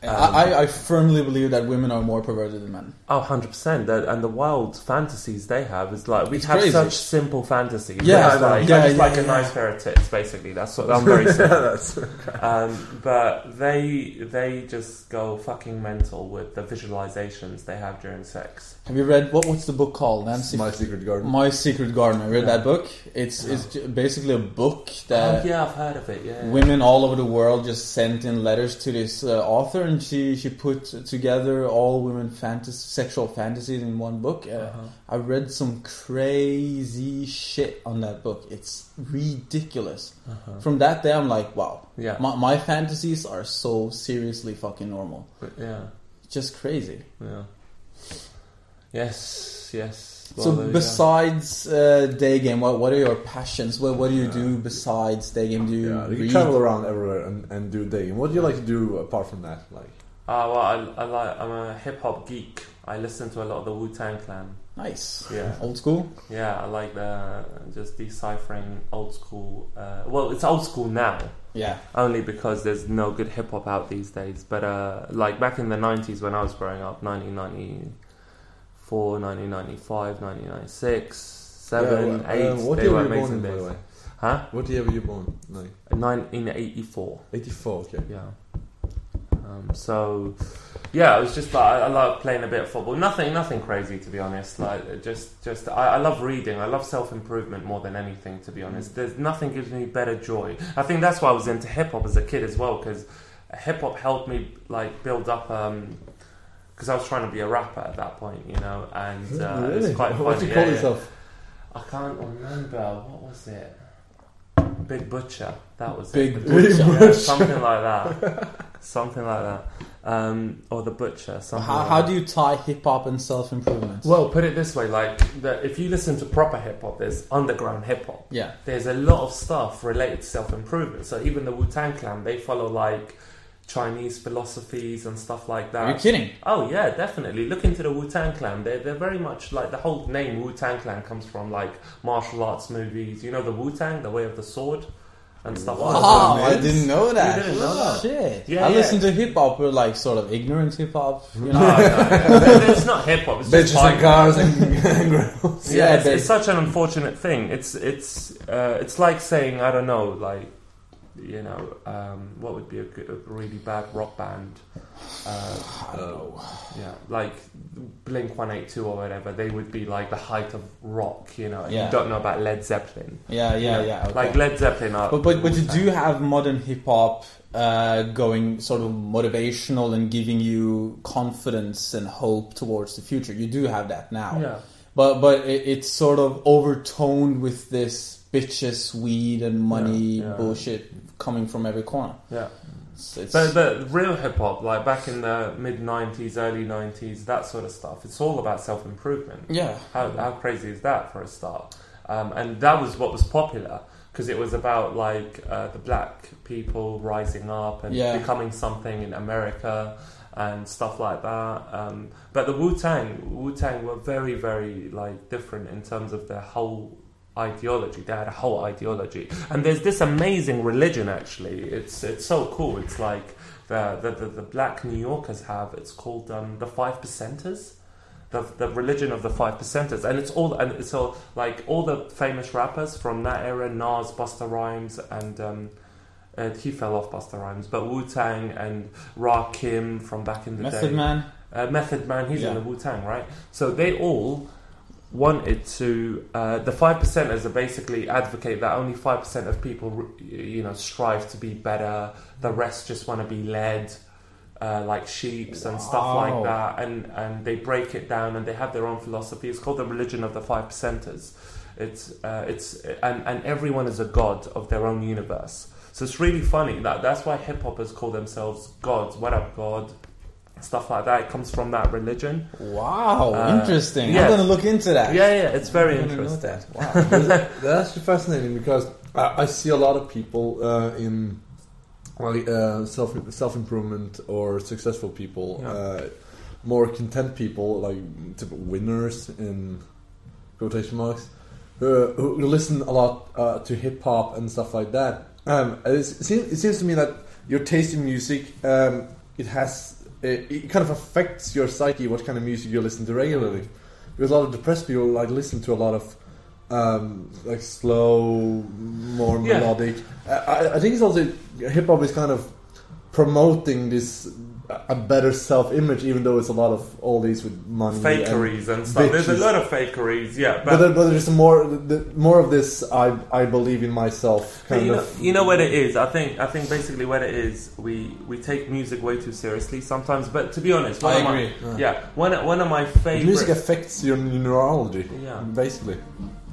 Um, I, I firmly believe that women are more perverted than men. Oh, 100%. That, and the wild fantasies they have is like, we It's have crazy. such simple fantasies. Yeah, It's like, yeah, just yeah, like a yeah. nice pair of tits, basically. That's what I'm very simple. Um, but they they just go fucking mental with the visualizations they have during sex. Have you read what? What's the book called? Nancy. My Secret Garden. My Secret Garden. I read Yeah. that book. It's it's basically a book that oh, yeah, I've heard of it, yeah. women all over the world just sent in letters to this uh, author, and she she put together all women fantasy, sexual fantasies in one book. Uh, Uh-huh. I read some crazy shit on that book. It's ridiculous. Uh-huh. From that day, I'm like, wow, Yeah. my, my fantasies are so seriously fucking normal. yeah. Just crazy. Yeah. Yes, yes. so Well, there you go. besides uh, day game, what what are your passions? What what do you do besides day game? Do you Yeah, you read? travel around everywhere and, and do day game? What do you like to do apart from that? Like, Ah, well, I, I like. I'm a hip hop geek. I listen to a lot of the Wu Tang Clan. Nice. Yeah, Old school. yeah. I like the just deciphering old school. Uh, well, it's old school now, Yeah. only because there's no good hip hop out these days. But uh, like back in the '90s when I was growing up, 1994, 1995, 1996, seven, Yeah, eight. uh, what year were you born in, by the way? Huh? What year were you born? Like, 1984. 84, okay. Yeah. Um, so, yeah, I was just like I, I love playing a bit of football. Nothing, nothing crazy to be honest. Like just, just I, I love reading. I love self improvement more than anything. To be honest, there's nothing gives me better joy. I think that's why I was into hip hop as a kid as well because hip hop helped me like build up. Because I was trying to be a rapper at that point, you know, and uh, really? it's quite funny. What do you call yeah. yourself? I can't remember what was it. Big Butcher. That was it. Big it. Butcher. Yeah, something like that. something like that. Um, or the Butcher. Something How, like how do you tie hip hop and self improvement? Well, put it this way: like, the, if you listen to proper hip hop, there's underground hip hop. yeah, There's a lot of stuff related to self improvement. So even the Wu Tang Clan, they follow like Chinese philosophies and stuff like that. are you kidding? Oh yeah, definitely. Look into the Wu Tang Clan. They're they're very much like the whole name Wu Tang Clan comes from like martial arts movies. You know the Wu Tang, the Way of the Sword, and stuff like Wow, that. I didn't know that. You didn't know that? Shit. Yeah, I yeah. listen to hip hop, but like sort of ignorant hip hop. You No, know? no, no. it's not hip hop. It's just Bitches and cars and, and grills. Yeah, Yeah, it's, it's such an unfortunate thing. It's it's uh, it's like saying I don't know, like you know, um, what would be a, good, a really bad rock band? Uh, I yeah, like Blink One Eight Two or whatever. They would be like the height of rock, you know. Yeah. You don't know about Led Zeppelin. Yeah, yeah, You know, yeah. Okay. Like Led Zeppelin are. But but, but you do have modern hip hop uh, going sort of motivational and giving you confidence and hope towards the future. You do have that now. Yeah. But but it, it's sort of overtoned with this bitches, weed, and money Yeah, yeah. bullshit coming from every corner. Yeah. It's, it's, But the real hip hop, like back in the mid '90s, early '90s, that sort of stuff, it's all about self improvement. yeah, How, how crazy is that for a start? Um, and that was what was popular because it was about like uh, the black people rising up and Yeah. becoming something in America and stuff like that. Um, but the Wu Tang, Wu Tang were very, very like different in terms of their whole ideology. They had a whole ideology, and there's this amazing religion. Actually, it's it's so cool. It's like the the, the, the black New Yorkers have. It's called um, the Five Percenters. The, the religion of the five percenters, and it's all and it's all like all the famous rappers from that era: Nas, Busta Rhymes, and um, uh, he fell off Busta Rhymes, but Wu Tang and Rakim from back in the Method day. Method Man. Uh, Method Man, he's Yeah. in the Wu Tang, right? So they all wanted to. Uh, the five percenters are basically advocate that only five percent of people, you know, strive to be better. The rest just want to be led. Uh, like sheeps and stuff like that, and and they break it down and they have their own philosophy. It's called the religion of the five percenters. It's uh, it's and and everyone is a god of their own universe. So it's really funny that that's why hip hoppers call themselves gods. What up, God? Stuff like that. It comes from that religion. Wow, Uh, interesting. yeah. I'm gonna look into that. Yeah, yeah, it's very I'm gonna know interesting. that. Wow. That's actually fascinating because I, I see a lot of people uh, in like uh, self self improvement or successful people, Yeah. uh, more content people, like winners in quotation marks, who, who listen a lot uh, to hip hop and stuff like that. Um, it, seems, it seems to me that your taste in music um, it has it, it kind of affects your psyche what kind of music you listen to regularly. Because a lot of depressed people like listen to a lot of um, like slow, more Yeah. melodic. I, I- I think it's also hip hop is kind of promoting this a better self image, even though it's a lot of all these with money. and- Fakeries and stuff. There's a lot of fakeries, yeah. but, But, there, but there's more the, more of this. I I believe in myself kind you know, of. you know what it is. I think I think basically what it is. We we take music way too seriously sometimes. But to be honest, one I of my- agree. yeah, one one of my favorite. Music affects your neurology, Yeah. basically.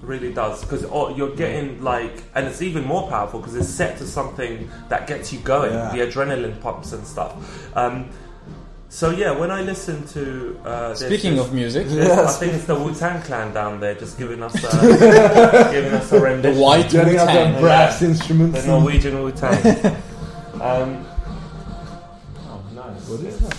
Really does because you're getting like and it's even more powerful because it's set to something that gets you going Yeah. the adrenaline pumps and stuff um, so yeah when i listen to uh, Speaking this- of music, there's- Yes. i think it's the wu-tang clan down there just giving us uh, giving us a the rendition white Getting out Wu-Tang. the brass the instruments. norwegian wu-tang um, oh nice What is It's-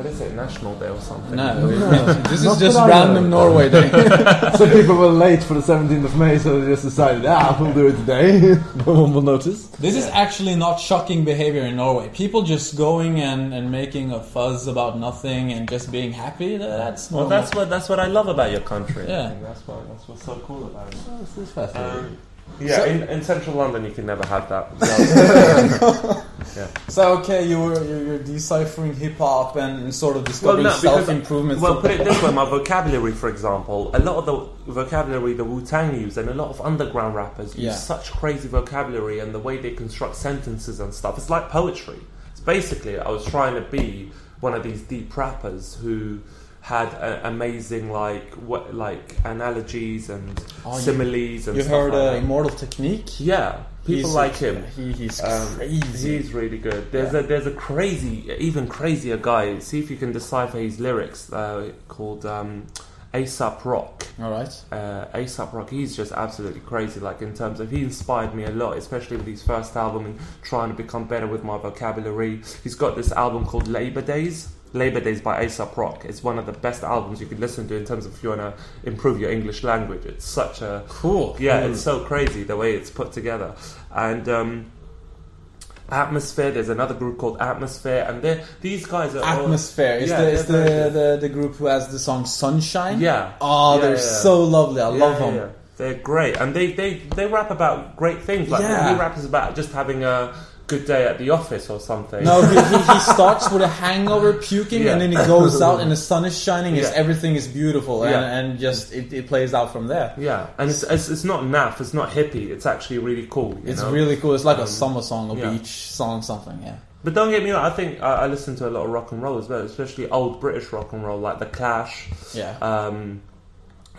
what is it national day or something No, this is just random know. Norway day. Some people were late for the 17th of May, so they just decided, ah, we'll do it today. no one will notice. This is actually not shocking behavior in Norway. People just going and, and making a fuzz about nothing and just being happy. tha- That's well, that's what that's what I love about your country. Yeah. I think that's what that's what's so cool about it. This is fascinating. Um, yeah, So- in, in central London you can never have that. yeah. So okay, you were you're, you're deciphering hip hop and sort of discovering because- self improvement. Well, put it this way: my vocabulary, for example, a lot of the vocabulary the Wu Tang use, and a lot of underground rappers use Yeah. such crazy vocabulary, and the way they construct sentences and stuff. It's like poetry. It's basically I was trying to be one of these deep rappers who had a, amazing like what like analogies and Oh, you- similes and You heard like uh. Immortal Technique? Yeah, people He's- like him. He, he's Um, crazy. He's really good. There's Yeah. a there's a crazy, even crazier guy. See if you can decipher his lyrics. Uh, called um, Aesop Rock. All right. Uh, Aesop Rock. He's just absolutely crazy. Like in terms of, he inspired me a lot, especially with his first album and trying to become better with my vocabulary. He's got this album called Labor Days. Labor Days by Aesop Rock. It's one of the best albums you could listen to in terms of if you want to improve your English language. It's such a Cool. yeah, it's so crazy the way it's put together. And um, Atmosphere, there's another group called Atmosphere, and they these guys are all- Atmosphere is Yeah, the is the, the the group who has the song Sunshine. yeah. Oh, Yeah, they're yeah. so lovely. I love them. They're great, and they, they, they rap about great things. Like Yeah. he raps about just having a good day at the office or something. No, he, he, he starts with a hangover, puking, Yeah. and then he goes out and the sun is shining. Yeah. everything is beautiful, and, Yeah. and just it, it plays out from there. Yeah, and it's, it's it's not naff, it's not hippie. It's actually really cool. It's know? really cool. It's like a Um, summer song, a beach song, something. Yeah. But don't get me wrong. I think I, I listen to a lot of rock and roll as well, especially old British rock and roll, like the Clash. Yeah. um,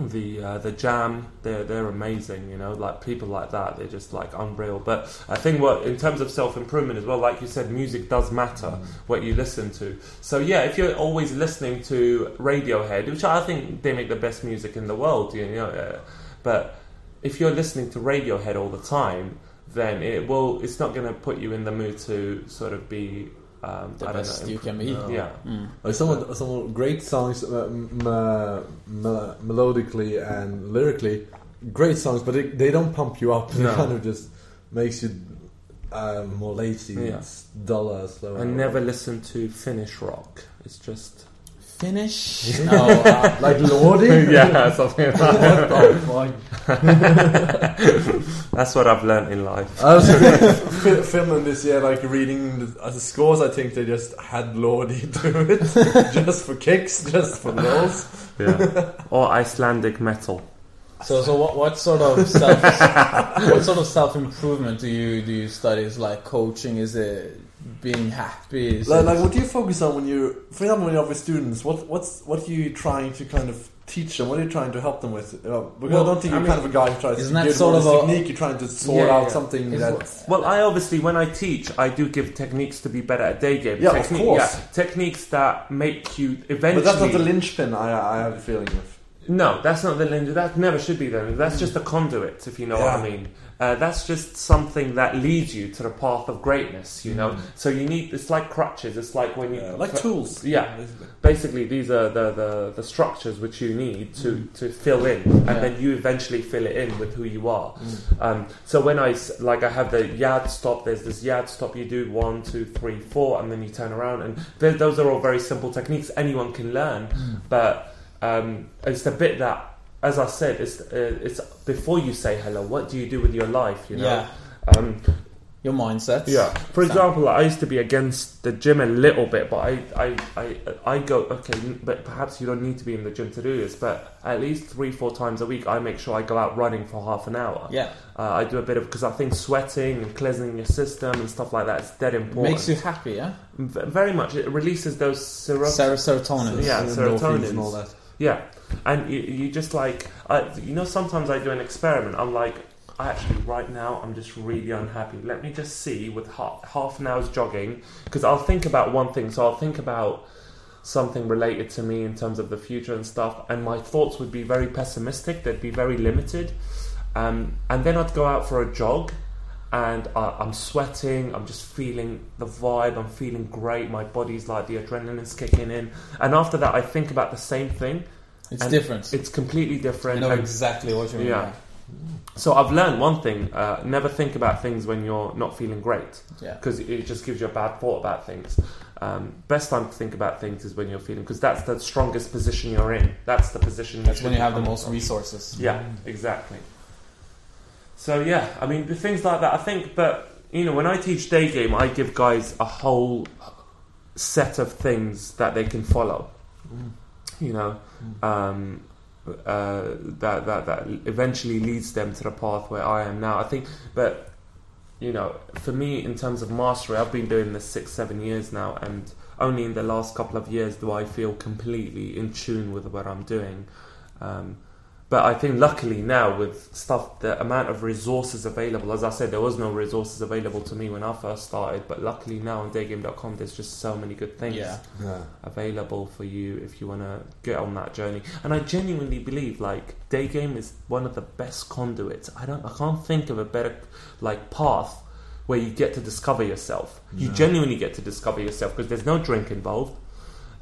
the uh, the Jam, they're they're amazing. You know, like people like that, they're just like unreal. But I think what in terms of self improvement as well, like you said, music does matter what you listen to. So yeah, if you're always listening to Radiohead, which I think they make the best music in the world, you know, uh, but if you're listening to Radiohead all the time, then it will. It's not going to put you in the mood to sort of be. Um, The I best know, you can be. No. Yeah. Mm. Like some of, some great songs, uh, m- uh, melodically and lyrically, great songs, but it, they don't pump you up. No. It kind of just makes you uh, more lazy, Yeah. duller, slower. I never listen to Finnish rock. It's just Finish? no, uh, like Lordi. yeah, something like that. what the fuck? That's what I've learned in life. I was Fin- Finland this year, like reading the, uh, the scores. I think they just had Lordi do it just for kicks, just for goals. Yeah. or Icelandic metal. So, so what, what sort of self, what sort of self improvement do you do you study? Is like coaching? Is it being happy? Is Like, like, what do you focus on when you're, for example, when you're with students? What what's what are you trying to kind of teach them? What are you trying to help them with? Uh, because Well, I don't think I you're mean, kind of a guy who tries isn't to that sort of a technique. You're trying to sort Yeah, out yeah. something Is that. Well, I obviously, when I teach, I do give techniques to be better at day game. Yeah, of course. yeah, techniques that make you eventually. But that's not the linchpin. I I have a feeling of. No, that's not the linge. That never should be there. That's just a conduit, if you know what I mean. Uh, that's just something that leads you to the path of greatness. You know, so you need. It's like crutches. It's like when you Yeah, like tools. Yeah. basically. basically these are the, the, the structures which you need to, to fill in and Yeah. then you eventually fill it in with who you are um, so I like I have the yad stop there's this yad stop you do one two three four and then you turn around and those are all very simple techniques anyone can learn but um, it's the bit that as I said it's uh, it's before you say hello what do you do with your life you know yeah, um, your mindset. yeah. For example, I used to be against the gym a little bit, but I, I, I, I go okay. But perhaps you don't need to be in the gym to do this. But at least three, four times a week, I make sure I go out running for half an hour. yeah. Uh, I do a bit of because I think sweating and cleansing your system and stuff like that is dead important. Makes you happy, yeah. V- very much. It releases those sero- Ser- serotonin. Yeah, serotonin. and all that. yeah, and you, you just like, I, you know, sometimes I do an experiment. I'm like, I actually, right now, I'm just really unhappy. Let me just see with half, half an hour's jogging, because I'll think about one thing. So I'll think about something related to me in terms of the future and stuff, and my thoughts would be very pessimistic. They'd be very limited. Um, and then I'd go out for a jog, and uh, I'm sweating. I'm just feeling the vibe. I'm feeling great. My body's like the adrenaline's kicking in. And after that, I think about the same thing. It's And different. It's completely I different. know and- exactly what you mean. Yeah. so I've learned one thing: uh, never think about things when you're not feeling great, Yeah. because it just gives you a bad thought about things. Um, best time to think about things is when you're feeling, because that's the strongest position you're in. That's the position. That's when you have the most resources. Yeah, exactly. So yeah, I mean the things like that. I think, but you know, when I teach day game, I give guys a whole set of things that they can follow. You know, um, uh, that that that eventually leads them to the path where I am now. I think, but you know, for me, in terms of mastery, I've been doing this six, seven years now, and only in the last couple of years do I feel completely in tune with what I'm doing. Um, but I think luckily now with stuff, the amount of resources available, as I said, there was no resources available to me when I first started, but luckily now on daygame.com there's just so many good things Yeah. Yeah. available for you if you want to get on that journey. And I genuinely believe like daygame is one of the best conduits. I don't, I can't think of a better like path where you get to discover yourself. You No. genuinely get to discover yourself because there's no drink involved.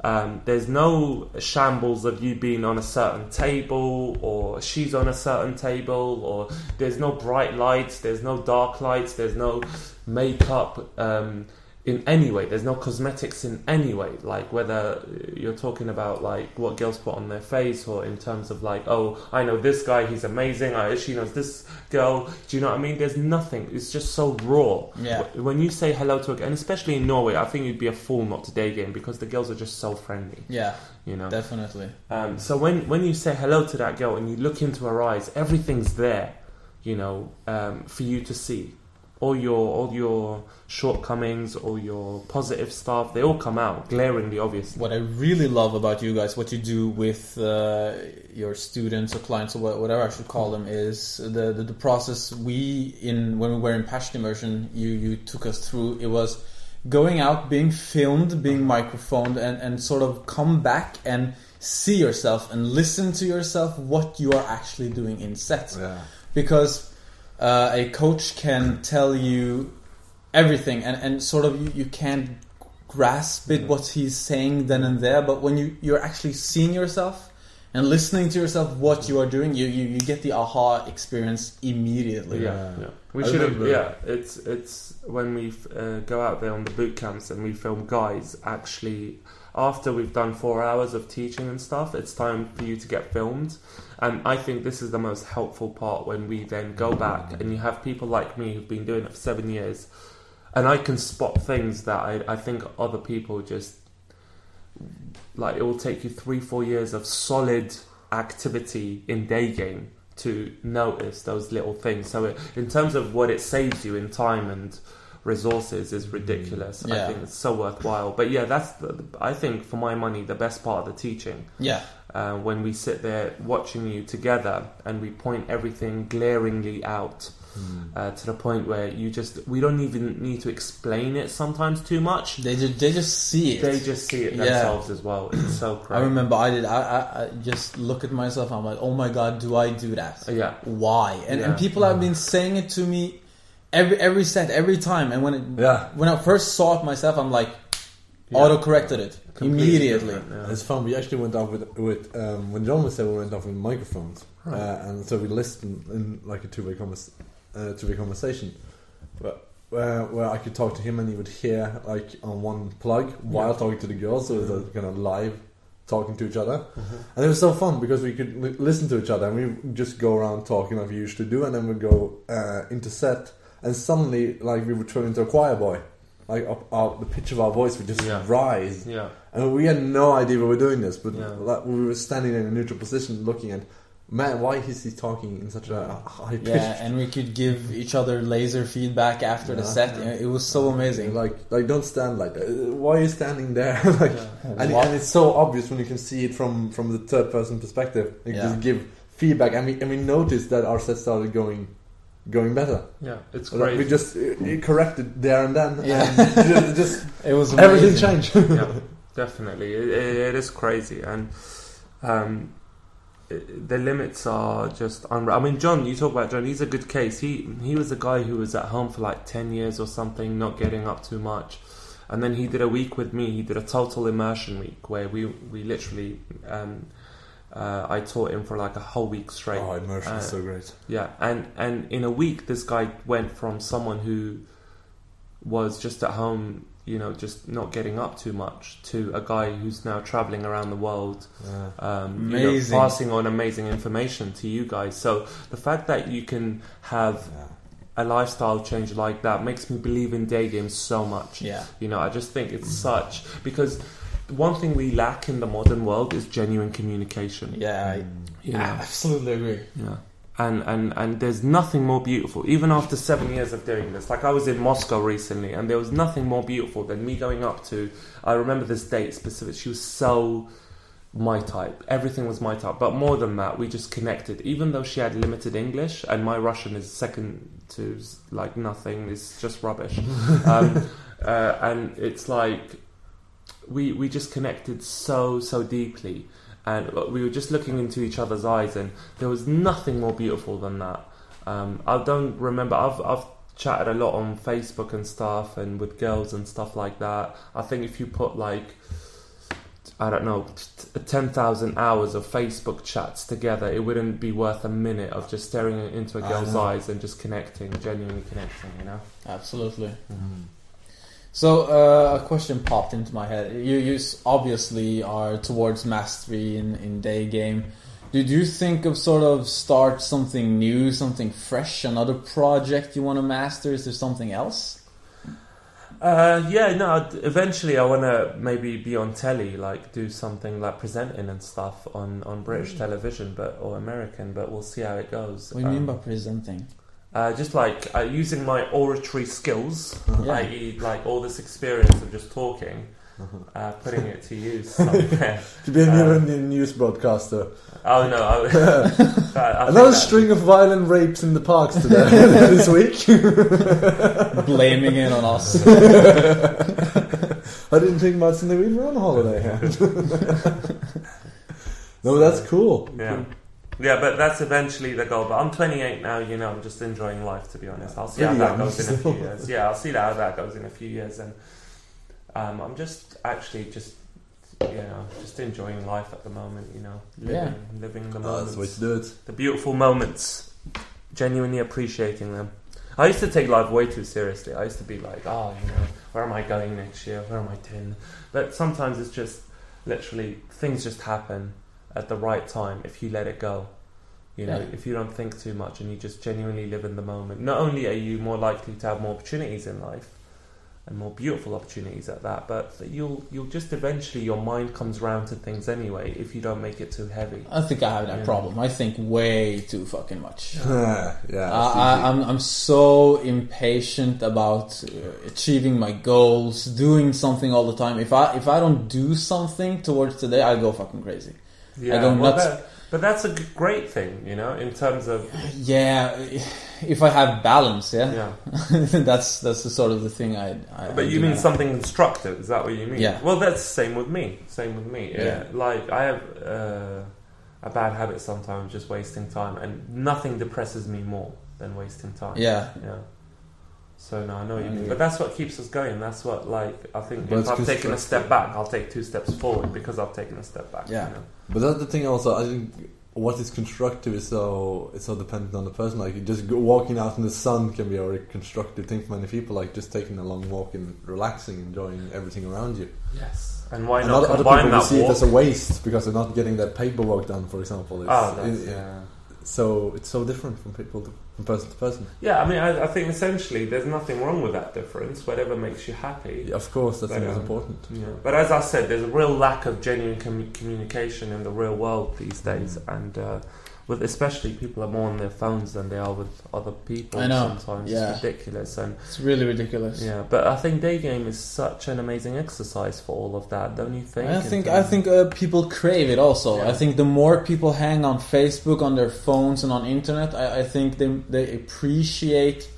Um, there's no shambles of you being on a certain table or she's on a certain table or there's no bright lights, there's no dark lights, there's no makeup um, in any way. There's no cosmetics in any way. Like whether you're talking about like what girls put on their face or in terms of like, oh, I know this guy, he's amazing. I, she knows this girl. Do you know what I mean? There's nothing. It's just so raw. Yeah. When you say hello to a and especially in Norway, I think you'd be a fool not to day game because the girls are just so friendly. Yeah, You know. definitely. Um, so when when you say hello to that girl and you look into her eyes, everything's there, you know, um, for you to see. All your all your shortcomings, all your positive stuff, they all come out glaringly obvious. What I really love about you guys, what you do with uh, your students or clients or whatever I should call them, is the, the the process. We in when we were in passion immersion, you you took us through. It was going out, being filmed, being microphoned, and and sort of come back and see yourself and listen to yourself what you are actually doing in sets, Yeah. because uh, a coach can tell you everything and, and sort of you, you can't grasp it what he's saying then and there but when you you're actually seeing yourself and listening to yourself what you are doing, you you, you get the aha experience immediately. Yeah, Yeah. yeah. We I should have. Yeah, it's it's when we uh, go out there on the boot camps and we film guys. Actually, after we've done four hours of teaching and stuff, it's time for you to get filmed. And I think this is the most helpful part when we then go back and you have people like me who've been doing it for seven years, and I can spot things that I, I think other people just like. It will take you three four years of solid activity in day game to notice those little things. So, it, in terms of what it saves you in time and resources, is ridiculous. I think it's so worthwhile. But yeah, that's the, I think for my money the best part of the teaching Yeah, uh, when we sit there watching you together and we point everything glaringly out. Uh, to the point where you just we don't even need to explain it sometimes too much they just they just see it. they just see it Yeah. themselves as well it's so great I remember I did. I, I, I just look at myself. I'm like, oh my god, do I do that? yeah Why? And, and Yeah. people have been saying it to me every every set, every time. And when it, Yeah. when I first saw it myself, I'm like, Yeah. auto corrected it Completely immediately. different, yeah. It's fun. We actually went off with with um, when John was there. We went off with microphones, Right. uh, and so we listened in like a two way convers- uh, two way conversation, where, where where I could talk to him and he would hear like on one plug while Yeah. talking to the girls. So it was like, kind of live talking to each other, Mhm. and it was so fun because we could li- listen to each other and we just go around talking like we usually do, and then we'd go uh, into set, and suddenly like we would turn into a choir boy. Like up, our, the pitch of our voice would just Yeah. rise, yeah and we had no idea we were doing this, but Yeah. like, we were standing in a neutral position looking at, man, why is he talking in such a high pitch? Yeah, and we could give each other laser feedback after the Yeah. set. It was so amazing. Like, like don't stand like that. Uh, Why are you standing there? like, yeah. and, and it's so obvious when you can see it from from the third person perspective. You Yeah. just give feedback, and we and we noticed that our set started going going better. yeah it's Like, great we just it corrected there and then. Yeah. and ju- just It was everything changed. yeah, definitely. It, it, it is crazy, and um, it, the limits are just unreal. I mean, John, you talk about John. He's a good case. He he was a guy who was at home for like ten years or something, not getting up too much, and then he did a week with me. He did a total immersion week where we we literally. Um, uh, I taught him for like a whole week straight. Oh, immersion is Uh, so great. Yeah, and and in a week, this guy went from someone who was just at home, you know, just not getting up too much, to a guy who's now traveling around the world, Yeah. um, you know, passing on amazing information to you guys. So the fact that you can have Yeah. a lifestyle change like that makes me believe in day games so much. Yeah. You know, I just think it's such because one thing we lack in the modern world is genuine communication. Yeah, I You know? absolutely agree. Yeah. And, and and there's nothing more beautiful, even after seven years of doing this. Like I was in Moscow recently, and there was nothing more beautiful than me going up to. I remember this date specific. She was so my type. Everything was my type. But more than that, we just connected. Even though she had limited English, and my Russian is second to like nothing. It's just rubbish. um, uh, and it's like we we just connected so so deeply. And we were just looking into each other's eyes and there was nothing more beautiful than that. Um, i don't remember i've i've chatted a lot on facebook and stuff and with girls and stuff like that. I think if you put like I don't know, t- 10,000 hours of Facebook chats together, it wouldn't be worth a minute of just staring into a girl's eyes and just connecting, genuinely connecting, you know? Absolutely. So uh, a question popped into my head. You, you obviously are towards mastery in, in day game. Did you think of sort of start something new, something fresh, another project you want to master? Is there something else? Uh, yeah, no. Eventually, I want to maybe be on telly, like do something like presenting and stuff on, on British television, but or American. But we'll see how it goes. What do you mean by Um, presenting? Uh, just like uh, using my oratory skills, Yeah. i.e., like all this experience of just talking, uh, putting it to use somewhere. To be a Uh, new news broadcaster. oh no! I, I, I Another that- string of violent rapes in the parks today this week. Blaming it on us. I didn't think much in the we were on holiday. no, that's cool. Yeah. Yeah, but that's eventually the goal. But I'm 28 now, you know, I'm just enjoying life, to be honest. I'll see how that goes in a few years. Yeah, I'll see how that goes in a few years. And um, I'm just actually just you know, just enjoying life at the moment. You know, living, Yeah. living the Oh, moments, that's the way to do it. the beautiful moments, genuinely appreciating them. I used to take life way too seriously. I used to be like, oh, you know, where am I going next year? Where am I doing? But sometimes it's just literally things just happen at the right time if you let it go. You know, Yeah. if you don't think too much and you just genuinely live in the moment. Not only are you more likely to have more opportunities in life and more beautiful opportunities at that, but you'll you'll just eventually your mind comes round to things anyway if you don't make it too heavy. I think I have that Yeah. problem. I think way too fucking much. yeah, that's I, I, I'm I'm so impatient about uh, achieving my goals, doing something all the time. If I if I don't do something towards today, I go fucking crazy. Yeah, go well, nuts. that- but that's a great thing, you know, in terms of Yeah, if I have balance, yeah, yeah. that's that's the sort of the thing I. I But I you mean something constructive? Is that what you mean? Yeah. Well, that's the same with me. Same with me. Yeah. Yeah. Like I have uh, a bad habit sometimes, just wasting time, and nothing depresses me more than wasting time. Yeah, Yeah. So no, I know what you mean, but that's what keeps us going. That's what like I think. But if I've taken a step back, I'll take two steps forward because I've taken a step back. Yeah. You know? But that's the thing. Also, I think what is constructive is so it's so dependent on the person. Like just walking out in the sun can be a very constructive thing for many people. Like just taking a long walk and relaxing, enjoying everything around you. Yes. And why and not other, other people that see it as a waste because they're not getting their paperwork done. For example, it's, oh, that's, it- yeah. So it's so different from people to, from person to person. Yeah, I mean, I, I think essentially there's nothing wrong with that difference. Whatever makes you happy. Yeah, of course, that's um, important. Yeah. But as I said, there's a real lack of genuine commu- communication in the real world these days, Mm. and uh, with especially people are more on their phones than they are with other people. I know, Sometimes yeah. it's ridiculous, and it's really ridiculous. yeah. But I think day game is such an amazing exercise for all of that, don't you think? I think I think uh, people crave it also. Yeah. I think the more people hang on Facebook, on their phones, and on internet, I, I think they they appreciate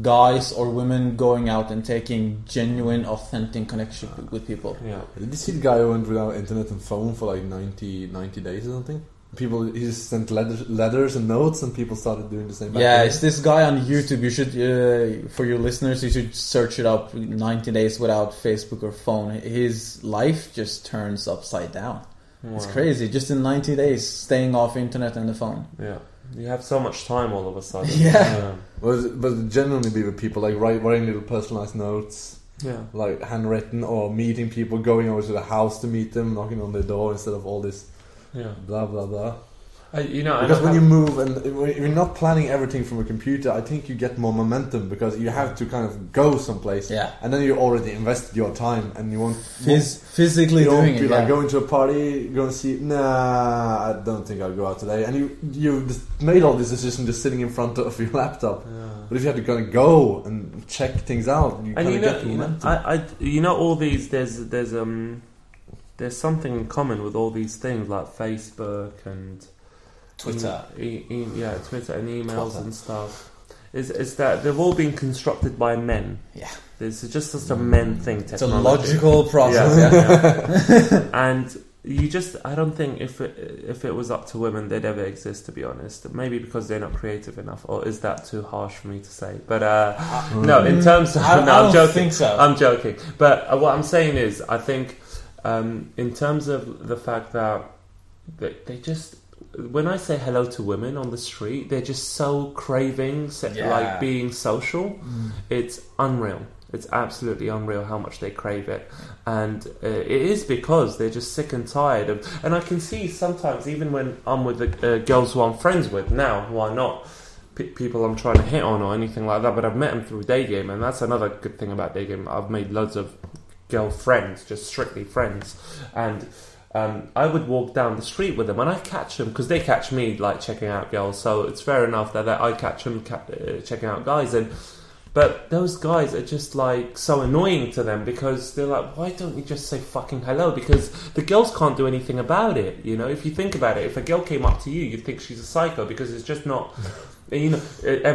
guys or women going out and taking genuine, authentic connection with- with people. Yeah. Did you see the guy who went without internet and phone for like 90, 90 days or something? People, he just sent letters, letters and notes, and people started doing the same. back Yeah, it's this guy on YouTube. You should, uh, for your listeners, you should search it up. Ninety days without Facebook or phone. His life just turns upside down. It's crazy. Just in ninety days, staying off internet and the phone. Yeah. You have so much time all of a sudden. Yeah. But, but genuinely be with people, like write, writing little personalized notes, Yeah. like handwritten, or meeting people, going over to the house to meet them, knocking on their door instead of all this Yeah. blah blah blah. I, you know, Because know when you move and when you're not planning everything from a computer, I think you get more momentum because you have to kind of go someplace, Yeah, and then you already invested your time, and you won't. Phys- physically you won't doing be it. like yeah. going to a party, going and see. Nah, I don't think I'll go out today. And you you made all this decision just sitting in front of your laptop. Yeah. But if you had to kind of go and check things out, you and kind you of know, get you know. I, I, you know, all these there's there's um there's something in common with all these things like Facebook and Twitter. e- e- yeah, Twitter and emails Twitter. and stuff. Is is that they've all been constructed by men? Yeah. It's just just a men thing. It's a logical process. Yeah, Yeah. yeah. and you just I don't think if it, if it was up to women they'd ever exist to be honest. Maybe because they're not creative enough, or is that too harsh for me to say? But uh, no, in terms of I, no, I I'm joking. think so. I'm joking. But uh, what I'm saying is, I think um, in terms of the fact that they, they just, when I say hello to women on the street, they're just so craving, Yeah. like being social. It's unreal. It's absolutely unreal how much they crave it, and uh, it is because they're just sick and tired of. And I can see sometimes, even when I'm with the uh, girls who I'm friends with now, who are not p- people I'm trying to hit on or anything like that, but I've met them through day game, and that's another good thing about day game. I've made loads of girl friends, just strictly friends, and um, I would walk down the street with them, and I catch them because they catch me like checking out girls. So it's fair enough that, that I catch them ca- uh, checking out guys, and but those guys are just like so annoying to them because they're like, why don't you just say fucking hello? Because the girls can't do anything about it. You know, if you think about it, if a girl came up to you, you'd think she's a psycho because it's just not. You know,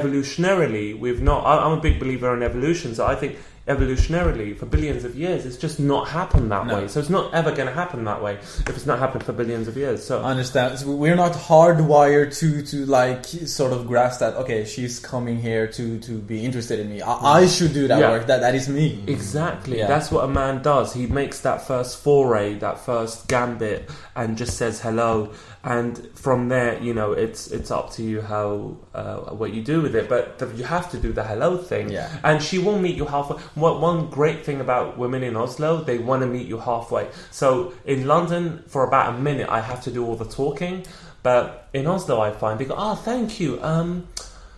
evolutionarily, we've not. I- I'm a big believer in evolution, so I think evolutionarily for billions of years, it's just not happened that No. way. So it's not ever going to happen that way if it's not happened for billions of years. So I understand. So we're not hardwired to to like sort of grasp that. Okay, she's coming here to to be interested in me. I, I should do that Yeah. work. That that is me. Exactly. Yeah. That's what a man does. He makes that first foray, that first gambit, and just says hello. And from there, you know, it's it's up to you how uh, what you do with it. But the, you have to do the hello thing. Yeah. And she will meet you halfway. What one great thing about women in Oslo, they want to meet you halfway. So in London, for about a minute, I have to do all the talking. But in Oslo, I find they go, "Oh, thank you." Um,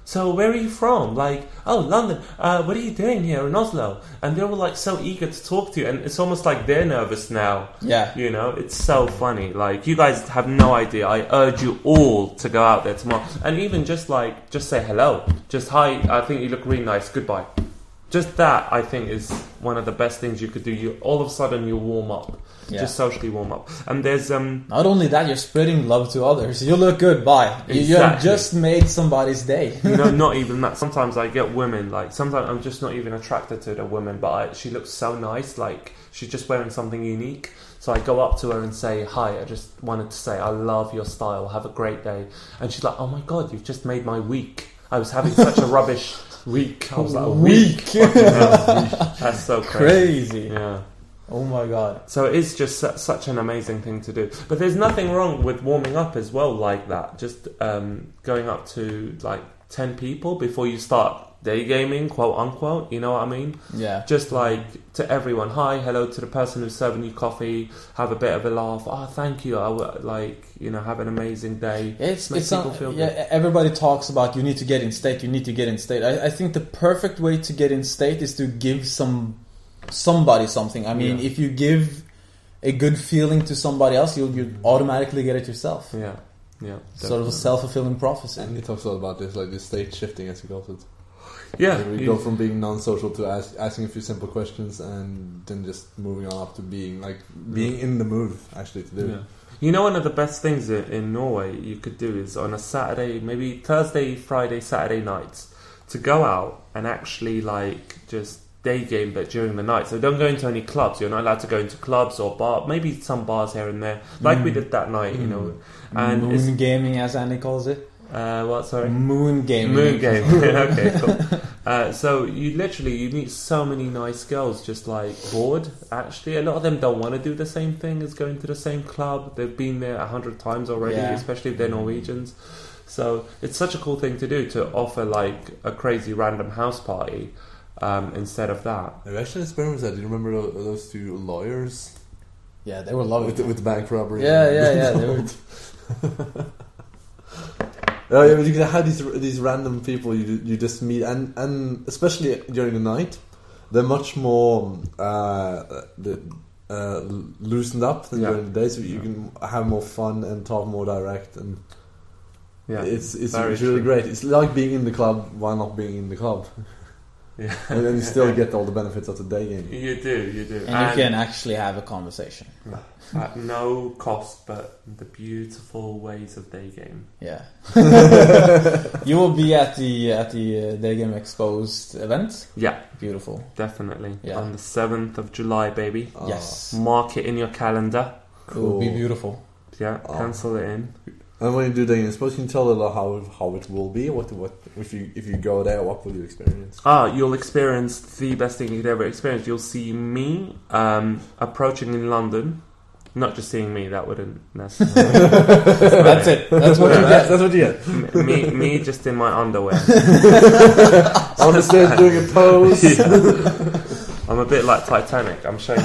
so where are you from? Like, oh, London. Uh, what are you doing here in Oslo? And they're all like so eager to talk to you, and it's almost like they're nervous now. Yeah. You know, it's so funny. Like, you guys have no idea. I urge you all to go out there tomorrow, and even just like, just say hello, just hi. I think you look really nice. Goodbye. Just that, I think, is one of the best things you could do. You all of a sudden you warm up, Yeah. just socially warm up. And there's um, Not only that, you're spreading love to others. You look good. Bye. You, you have just made somebody's day. you know, not even that. Sometimes I get women like sometimes I'm just not even attracted to the woman, but I, she looks so nice. Like she's just wearing something unique. So I go up to her and say, "Hi, I just wanted to say I love your style. Have a great day." And she's like, "Oh my god, you've just made my week. I was having such a rubbish week. I was like, a week. Hell. That's so crazy. Crazy. Yeah. Oh my god. So it is just su- such an amazing thing to do. But there's nothing wrong with warming up as well, like that. Just um, going up to like 10 people before you start day gaming, quote unquote. You know what I mean? Yeah. Just like to everyone, hi, hello to the person who's serving you coffee, have a bit of a laugh. Oh, thank you. Oh, I would like, you know, have an amazing day. It's Make it's people not, feel yeah. Everybody talks about you need to get in state. You need to get in state. I, I think the perfect way to get in state is to give some somebody something. I mean, Yeah. if you give a good feeling to somebody else, you'll you automatically get it yourself. Yeah. Yeah. Sort of a self fulfilling prophecy. And he talks a lot about this, like the state shifting, as he calls it. Yeah. Like, we you- go from being non-social to ask, asking a few simple questions, and then just moving on up to being like being in the mood actually to do. Yeah. You know, one of the best things in, in Norway you could do is on a Saturday, maybe Thursday, Friday, Saturday nights, to go out and actually like just day game, but during the night. So don't go into any clubs. You're not allowed to go into clubs or bar, maybe some bars here and there, like we Mm. did that night. You Mm. know, and Moon gaming, as Andy calls it. Uh, what? Sorry. Moon gaming. Moon game. okay, cool. Uh, so you literally you meet so many nice girls just like bored. Actually, a lot of them don't want to do the same thing as going to the same club. They've been there a hundred times already, Yeah. especially if they're Norwegians. So it's such a cool thing to do to offer like a crazy random house party um, instead of that. I've actually experienced that. Do you remember those two lawyers Yeah, they were loving with the, with the bank robbery? Yeah, yeah, yeah. Oh yeah, but you can have these these random people you you just meet, and and especially during the night, they're much more uh, the, uh, loosened up than Yeah. during the day, so you can have more fun and talk more direct, and Yeah, it's it's, it's really true. great. It's like being in the club while not being in the club, yeah. and then you still get all the benefits of the day game. You do, you do, and you can actually have a conversation. at no cost, but the beautiful ways of day game. Yeah. you will be at the at the uh, Day Game Exposed event. Yeah, Beautiful. definitely Yeah. on the seventh of July, baby. Yes. Mark it in your calendar. It will be beautiful. Yeah, Oh. cancel it in. And when you do the game, suppose you can tell a lot how how it will be. What what if you if you go there, what will you experience? Ah, you'll experience the best thing you could ever experience. You'll see me um, approaching in London. Not just seeing me, that wouldn't necessarily. That's it. That's what you get. That's what you get. Me, me just in my underwear. On the stage doing a pose. I'm a bit like Titanic. I'm showing.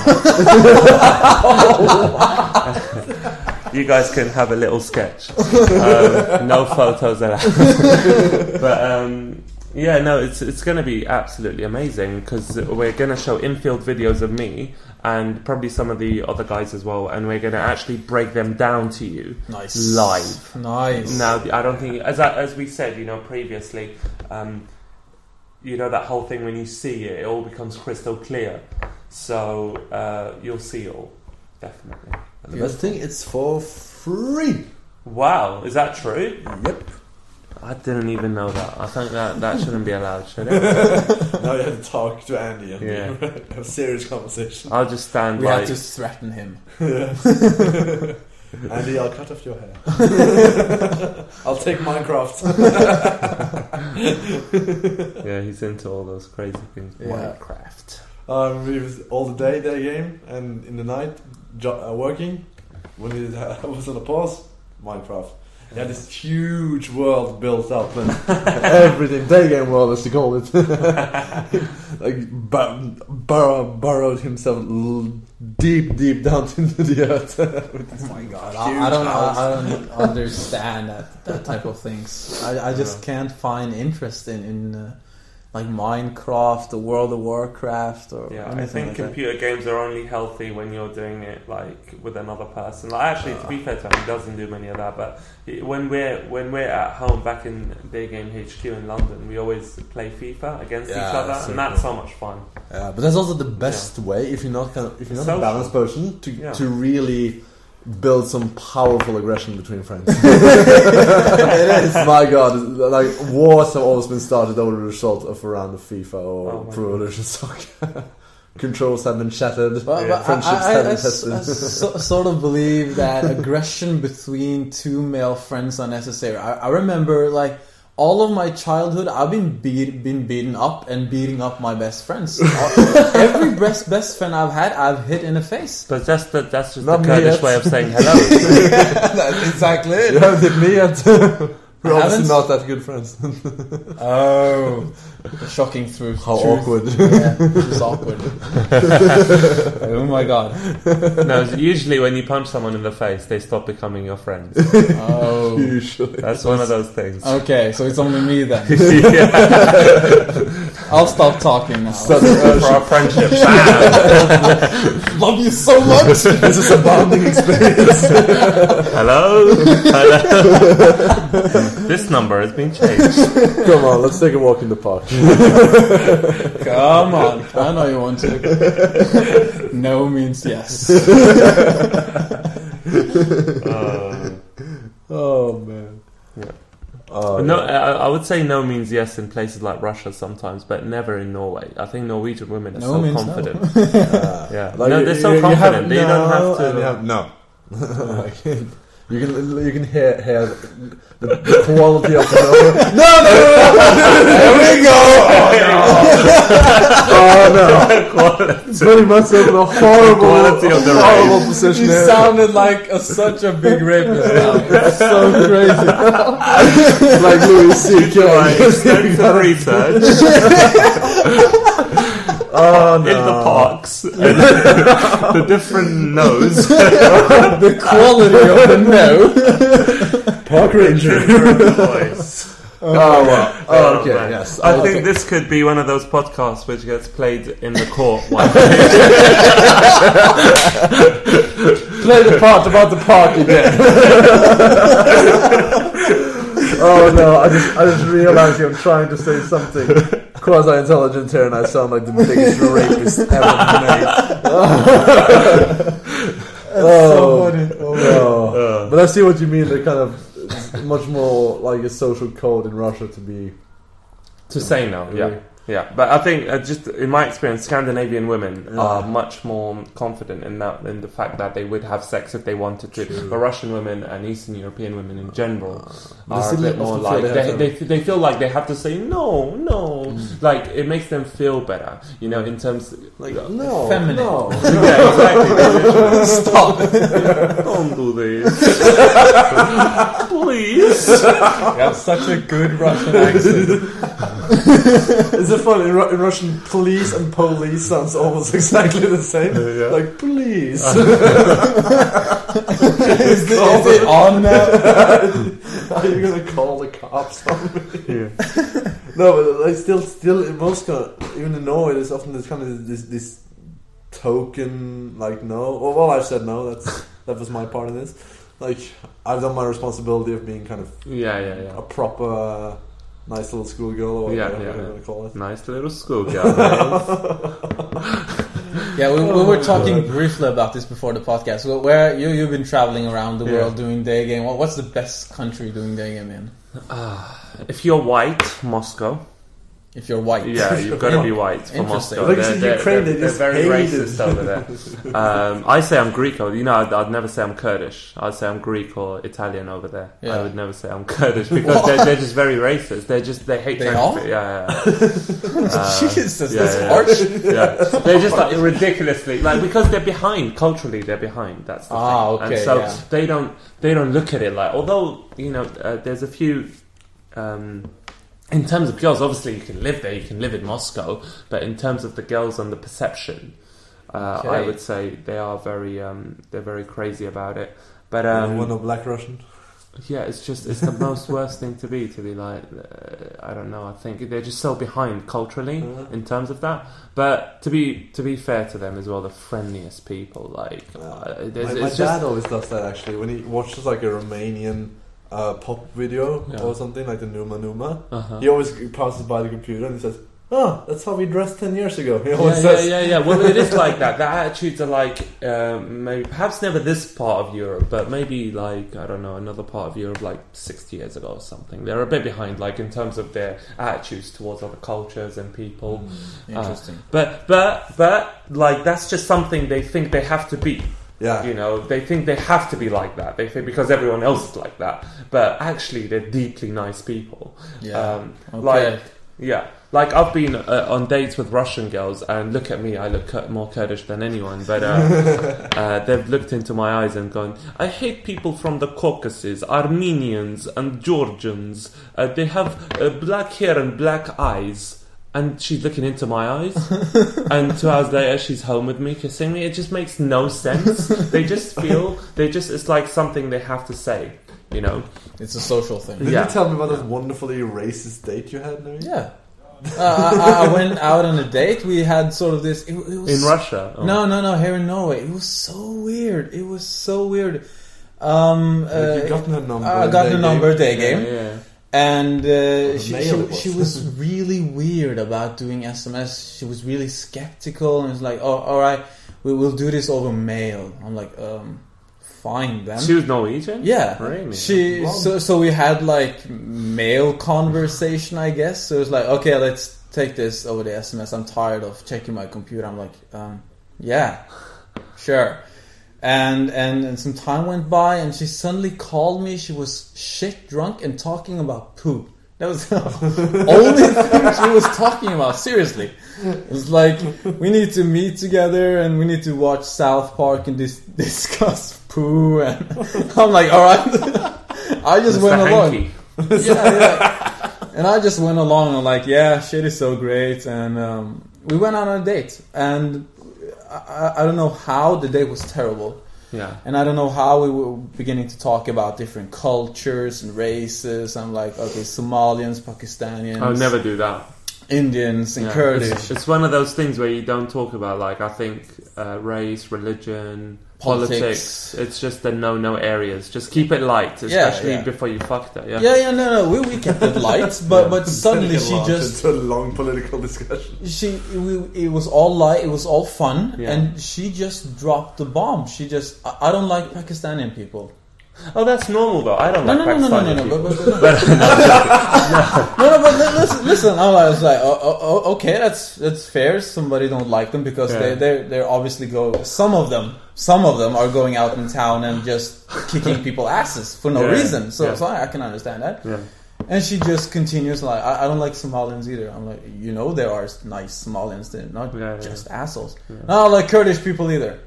You guys can have a little sketch. Um, no photos allowed. but um, yeah, no, it's it's going to be absolutely amazing because we're going to show infield videos of me and probably some of the other guys as well, and we're going to actually break them down to you Nice. live. Nice. Now, I don't think, as I, as we said, you know, previously, um, you know that whole thing when you see it, it all becomes crystal clear. So uh, you'll see it all, definitely. And the best thing, it's for free. Wow, is that true? Yep. I didn't even know that. I think that that shouldn't be allowed, should it? now you have to talk to Andy and Yeah. have a serious conversation. I'll just stand We like. had to threaten him. Andy, I'll cut off your hair. I'll take Minecraft. Yeah, he's into all those crazy things. Yeah. Minecraft. Um, it was all the day that game, and in the night, jo- uh, working. When it uh, was on a pause, Minecraft. You had this huge world built up, and everything. Day game world, as you call it. like bur- bur- burrowed himself l- deep, deep down into the earth. Oh my god! I, I don't. I, I don't understand that that type of things. I, I just can't find interest in in uh, like Minecraft or World of Warcraft or Yeah, I think like that. computer games are only healthy when you're doing it like with another person. Like actually, to be fair to him, he doesn't do many of that. But when we're when we're at home back in Day Game HQ in London, we always play FIFA against Yeah, each other, so and that's cool. so much fun. Yeah, but that's also the best way if you're not kind of, if you're not Social. a balanced person to Yeah. to really build some powerful aggression between friends. it is. My God, like wars have always been started over the result of a round of FIFA or Oh my Pro God. Evolution Soccer. Controls have been shattered. But, Yeah. but I, Friendships I, have been s- tested. I so, sort of believe that aggression between two male friends are necessary. I, I remember like all of my childhood, I've been beat, been beaten up and beating up my best friends. Every best best friend I've had, I've hit in the face. But that's the, that's just Not the me Kurdish yet. way of saying hello. That's exactly You haven't hit me yet. We're obviously Haven't? not that good friends. Oh, shocking through. How truth. awkward. Yeah, it was awkward. oh my god. no, usually when you punch someone in the face, they stop becoming your friends. Oh. Usually. That's one of those things. Okay, so it's only me then. I'll stop talking now. Sudden for our friendship. Love you so much. this is a bonding experience. Hello? Hello? This number has been changed. Come on, let's take a walk in the park. Come on, I know you want to. No means yes. Uh, Oh man. Yeah. Oh, no, yeah. I, I would say no means yes in places like Russia sometimes, but never in Norway. I think Norwegian women are No so means no. confident. Uh, Yeah. like no, they're so you- you confident. have they don't have to. have no. Like, you can you can hear, hear the, the quality of the no. No, no, no, There we go. Oh no! Oh, it's very much so the horrible, quality of the horrible rape. position. You sounded like a, such a big rapist. It's so crazy. like Louis C.K. extensive research oh in the parks, the different nose, The quality of the no. Park ranger. voice. Oh well. Oh, Oh, okay. Oh, man. yes. I Oh, think okay. this could be one of those podcasts which gets played in the court one play the part about the park again. oh no! I just I just realized I'm trying to say something quasi-intelligent here, and I sound like the biggest rapist ever made. so funny. Oh, no. Uh, But I see what you mean. They're kind of much more like a social code in Russia to be. to say no. Yeah. Yeah, but I think uh, just in my experience, Scandinavian women Yeah. are much more confident in that in the fact that they would have sex if they wanted to. True. But Russian women and Eastern European women in general But are a bit more like they they, they, they feel like they have to say no, no, like it makes them feel better, you know, in terms Like uh, no, Feminine. no. yeah, exactly. Stop. Don't do this, please. Have such a good Russian accent. Is it funny? In, in Russian, police and police sounds almost exactly the same. Uh, yeah. Like police. Is it, is it on now? Are you gonna call the cops on me? Yeah. No, but like still, still in Moscow, even in Norway, there's often this kind of this this token like no. Well, well, I've said no. That's that was my part in this. Like I've done my responsibility of being kind of Yeah, yeah, yeah. a proper uh, nice little schoolgirl or Yeah, whatever yeah, you yeah. want to call it. Nice little schoolgirl. Yeah, we, we were talking God. briefly about this before the podcast. Well, Where you you've been traveling around the Yeah. world doing day game. What, what's the best country doing day game in? if you're white, Moscow. If you're white, Yeah, you've got to be white for Interesting. Moscow. Like They're, in they're- Ukraine, they're- they they're just very racist over there. Um, I say I'm Greek. Or, you know, I'd, I'd never say I'm Kurdish. I'd say I'm Greek or Italian over there. Yeah. I would never say I'm Kurdish because they're, they're just very racist. They're just they hate. They Turkish are? Yeah, yeah, Uh, Jesus, yeah, that's yeah. harsh. yeah. yeah. They're just like ridiculously like because they're behind culturally. They're behind. That's the Ah, thing. okay, And so yeah. they don't they don't look at it like. Although you know, uh, there's a few. Um, in terms of girls, obviously you can live there, you can live in Moscow, but in terms of the girls and the perception, uh, I would say they are very, um, they're very crazy about it. But Um, one of Black Russian. yeah, it's just it's the most worst thing to be to be like uh, I don't know. I think they're just so behind culturally Mhm. in terms of that. But to be to be fair to them as well, the friendliest people. Like uh, My, my it's dad just always does that actually when he watches like a Romanian uh, pop video Yeah. or something like the Numa Numa. uh-huh. He always passes by the computer and he says, "Oh, that's how we dressed ten years ago." He Yeah, always yeah, says, yeah, yeah. Well, it is like that. The attitudes are like um, maybe perhaps never this part of Europe, but maybe like I don't know another part of Europe, like sixty years ago or something. They're a bit behind, like in terms of their attitudes towards other cultures and people. Mm, Interesting. But but but like that's just something they think they have to be. "Yeah, You know, they think they have to be like that. They think because everyone else is like that. But actually, they're deeply nice people. Yeah. Um, okay. like yeah, like I've been uh, on dates with Russian girls, and look at me, I look more Kurdish than anyone. But uh, uh, they've looked into my eyes and gone, "I hate people from the Caucasus, Armenians and Georgians. Uh, they have uh, black hair and black eyes." And she's looking into my eyes, and two hours later she's home with me, kissing me. It just makes no sense. they just feel they just—it's like something they have to say, you know. it's a social thing. Did Yeah. you tell me about that wonderfully racist date you had, Louis? Yeah. Uh, I, I went out on a date. We had sort of this. It, it was In Russia, oh. No, no, no. Here in Norway, it was so weird. It was so weird. Um, uh, you got her number. I got the number day Yeah, game, yeah. And uh, she, she, was. she was really weird about doing SMS. She was really skeptical and was like, "Oh, all right, we will do this over mail." I'm like, um, "Fine then." She was Norwegian. Yeah, Really? She so so we had like mail conversation, I guess. So it was like, okay, let's take this over the SMS. I'm tired of checking my computer. I'm like, um, yeah, sure. And, and and some time went by, and she suddenly called me. She was shit drunk and talking about poo. That was the only thing she was talking about. Seriously, it was like we need to meet together and we need to watch South Park and dis- discuss poo. And I'm like, all right. I just Mr. went along. Yeah, yeah. And I just went along and like, yeah, shit is so great. And um, we went on a date, and I, I, don't know how the day was terrible. Yeah. And I don't know how we were beginning to talk about different cultures and races. I'm like, okay, Somalians, Pakistanians, I would never do that. Indians, and Yeah. Kurdish. It's, it's one of those things where you don't talk about, like, I think uh, race, religion, Politics. politics. It's just the no no areas. Just keep it light, especially yeah. before you fuck that. Yeah. yeah, yeah, no, no, we, we kept it light, but but suddenly she just into a long political discussion. she we, it was all light, it was all fun, Yeah. and she just dropped the bomb. She just I, I don't like Pakistani people. Oh, that's normal though. I don't No, like no, no, no, no, Pakistani no, no, people. but, but, but, no, no, but listen, listen. I was like, oh, oh, oh, okay, that's that's fair. Somebody don't like them because Yeah. they they they're obviously go. Some of them, some of them are going out in town and just kicking people asses for no Yeah, reason. So, yeah. so I, I can understand that. Yeah. And she just continues like, I, I don't like Somalians either. I'm like, you know, there are nice Somalians. They're not just assholes. Yeah. No, don't like Kurdish people either.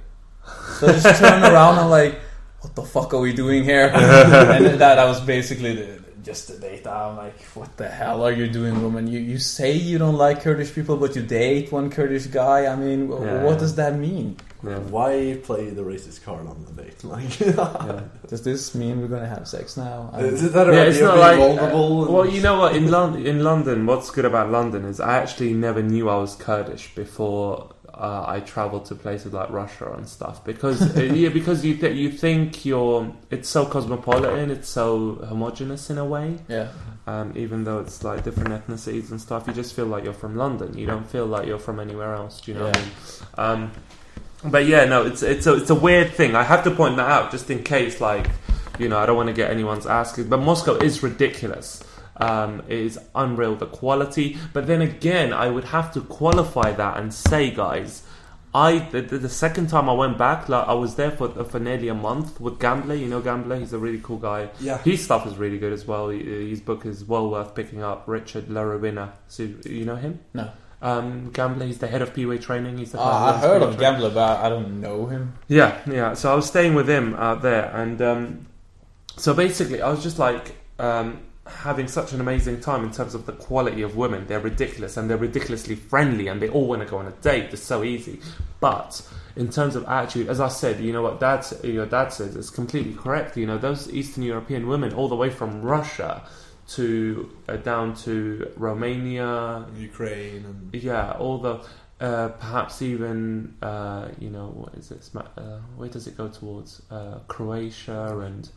So I just turn around and like, what the fuck are we doing here? and that, that was basically the, just the date. I'm like, what the hell are you doing, woman? You you say you don't like Kurdish people, but you date one Kurdish guy. I mean, wh- Yeah. what does that mean? Yeah. Why play the racist card on the date? Like, Yeah. Does this mean we're gonna have sex now? I is mean, it that Yeah, idea it's not like- vulnerable? Uh, and- Well, you know what? In London, in London, what's good about London is I actually never knew I was Kurdish before uh, I travel to places like Russia and stuff because uh, yeah, because you th- you think you're it's so cosmopolitan, it's so homogenous in a way. Yeah. Um, even though it's like different ethnicities and stuff, you just feel like you're from London. You don't feel like you're from anywhere else. Do you know what I mean? Um, but yeah, no, it's it's a it's a weird thing. I have to point that out just in case, like, you know, I don't want to get anyone's ass. But Moscow is ridiculous. Um, it is unreal the quality. But then again, I would have to qualify that and say, guys, I the, the, the second time I went back, like I was there for for nearly a month with Gambler. You know Gambler, he's a really cool guy. Yeah. His stuff is really good as well. His book is well worth picking up. Richard La Ruina. So you know him? No. Um, Gambler. He's the head of PUA training. He's the Ah, I heard of Gambler, but I don't know him. Yeah, yeah. So I was staying with him out there, and um, so basically, I was just like um, having such an amazing time in terms of the quality of women. They're ridiculous, and they're ridiculously friendly, and they all want to go on a date. It's so easy, but in terms of attitude, as I said, you know what dad, your dad says is completely correct. You know those Eastern European women, all the way from Russia to uh, down to Romania, Ukraine and yeah, all the uh, perhaps even uh, you know what is it? Uh, where does it go towards? Uh, Croatia and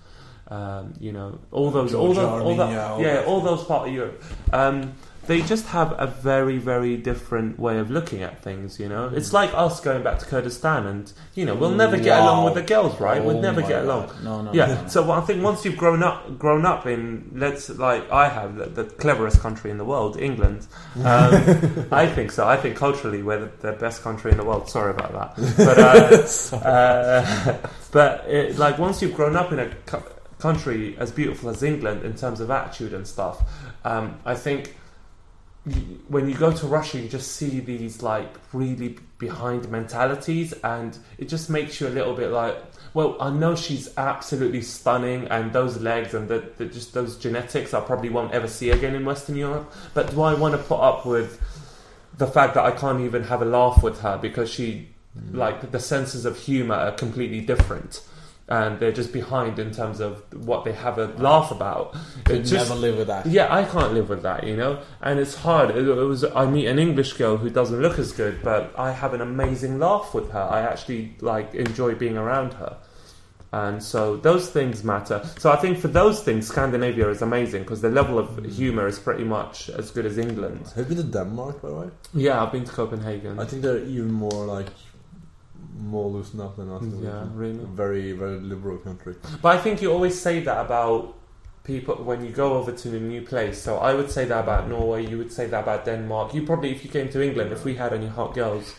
um, you know all those, all those, all that, Armenia, all yeah, all those part of Europe. Um, they just have a very, very different way of looking at things. You know, it's like us going back to Kurdistan, and you know, we'll never get along with the girls, right? we'll Oh never my get God. along. No, no. Yeah. no, no. So I think once you've grown up, grown up in let's like I have the, the cleverest country in the world, England. Um, I think so. I think culturally we're the, the best country in the world. Sorry about that, but uh, uh, but it, like once you've grown up in a country as beautiful as England in terms of attitude and stuff, um, I think when you go to Russia, you just see these like really behind mentalities, and it just makes you a little bit like, well, I know she's absolutely stunning, and those legs and the, the just those genetics, I probably won't ever see again in Western Europe. But do I want to put up with the fact that I can't even have a laugh with her because she, like, the senses of humor are completely different. And they're just behind in terms of what they have a laugh about. Could just- never live with that. yeah, I can't live with that, you know, and it's hard. It, it was I meet an English girl who doesn't look as good, but I have an amazing laugh with her. I actually like enjoy being around her, and so those things matter. So I think for those things, Scandinavia is amazing because the level of mm. humor is pretty much as good as England. have you been to Denmark by the way? Yeah, I've been to Copenhagen. I think they're even more like more loosened up than us. Yeah, really. Very very liberal country. But I think you always say that about people when you go over to a new place. So I would say that about Norway. You would say that about Denmark. You probably, if you came to England, if we had any hot girls,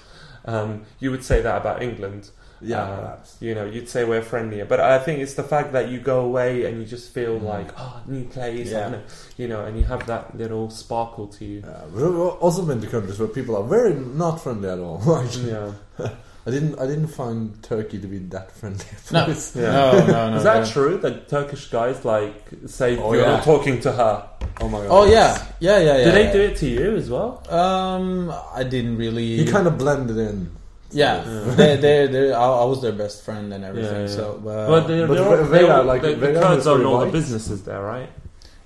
um, you would say that about England. Yeah, Uh. You know, you'd say we're friendlier. But I think it's the fact that you go away and you just feel Mm. like, oh, new place, Yeah. and, you know, and you have that little sparkle to you. Yeah, we've also been to countries where people are very not friendly at all. Yeah. I didn't, I didn't find Turkey to be that friendly. No. place. Yeah. No, no, no. Is that no. true? That Turkish guys like say Oh, you're yeah. not talking to her? Oh my god. Oh yeah, yeah, yeah, yeah. Did they yeah. do it to you as well? Um, I didn't really. He kind of blended in. Yeah, Yeah. they, they, they, I, I was their best friend and everything. Yeah, yeah. So, uh, But they're, but they're, Ve- all- they're like, the, the Vega Kurds was own all the businesses there, right?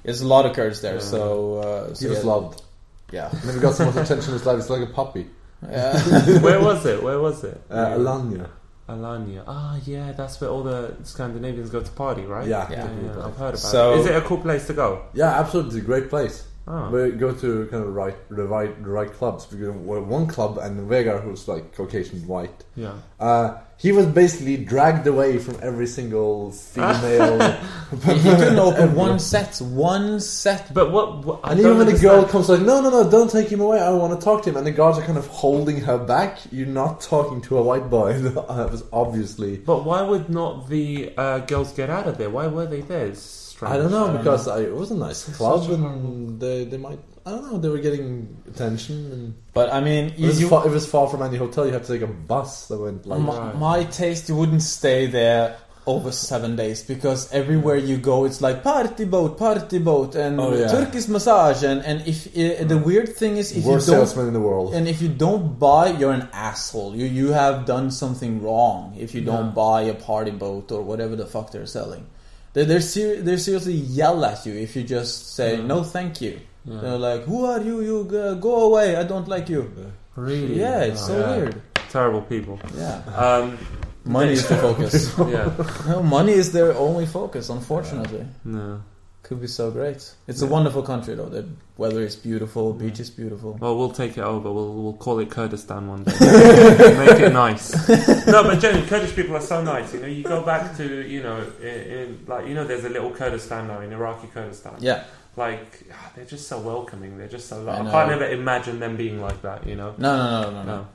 there's a lot of Kurds there. Yeah. So, uh, so He was yeah, loved. Yeah, Never got so much attention in his life. It's like a puppy. Yeah. Where was it? Where was it? Uh, Alanya. Alanya. Ah, yeah, that's where all the Scandinavians go to party, right? Yeah. yeah, yeah, I've heard about So- it. Is it a cool place to go? Yeah, absolutely, great place. Oh. We go to kind of right, the right, the right clubs. We go to one club, and Vega, who's like Caucasian white, Yeah. uh, he was basically dragged away from every single female. he, he couldn't open one set, one set. But what? what I and even when the girl comes like, no, no, no, don't take him away. I want to talk to him. And the guards are kind of holding her back. You're not talking to a white boy. that was obviously. But why would not the uh, girls get out of there? Why were they there? It's strange. I don't know I don't because I, it was a nice club, a and they, they might. I don't know. They were getting attention, and But I mean, it was, you, far, it was far from any hotel. You had to take a bus that went like. my, Right. my taste, you wouldn't stay there over seven days because everywhere you go, it's like party boat, party boat, and Oh, yeah. Turkish massage, and and if uh, the weird thing is if worst you don't salesman in the world. And if you don't buy, you're an asshole. You you have done something wrong if you don't Yeah. buy a party boat or whatever the fuck they're selling. They they're ser- they're seriously yell at you if you just say no, thank you. They're like, who are you? You go, go away. I don't like you. Really? Yeah, it's so Oh. Yeah. weird. terrible people. Yeah, Um, money is the focus. yeah, no, money is their only focus. Unfortunately, no. Could be so great. It's a wonderful country though. The weather is beautiful, beach is beautiful. Well, we'll take it over. We'll we'll call it Kurdistan one day. Make it nice. No, but generally, Kurdish people are so nice. You know, you go back to you know, in, in like you know, there's a little Kurdistan now in Iraqi Kurdistan. Yeah, Like ah, they're just so welcoming. They're just so. Like, I I, can't ever imagine them being like that. You know. no, no, no, no, no. No.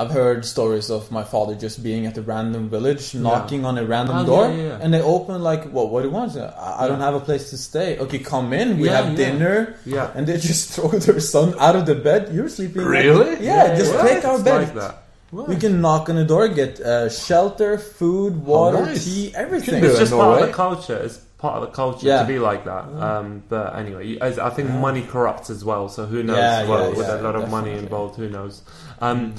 I've heard stories of my father just being at a random village, knocking on a random Oh, door, yeah, yeah, yeah. and they open like, "What? What do you want?" I, I don't have a place to stay. Okay, come in. We Yeah, have yeah. dinner, Yeah. and they just throw their son out of the bed. You're sleeping. Really? Yeah, just yeah. take our It's bed. Like that. We can knock on the door, get uh, shelter, food, water, nice. tea, everything. It's just part of the culture. It's part of the culture Yeah. to be like that. Um, but anyway, as- I think Yeah. money corrupts as well. So who knows? Yeah, well, yeah, with yeah, a lot of money involved, who knows? Um,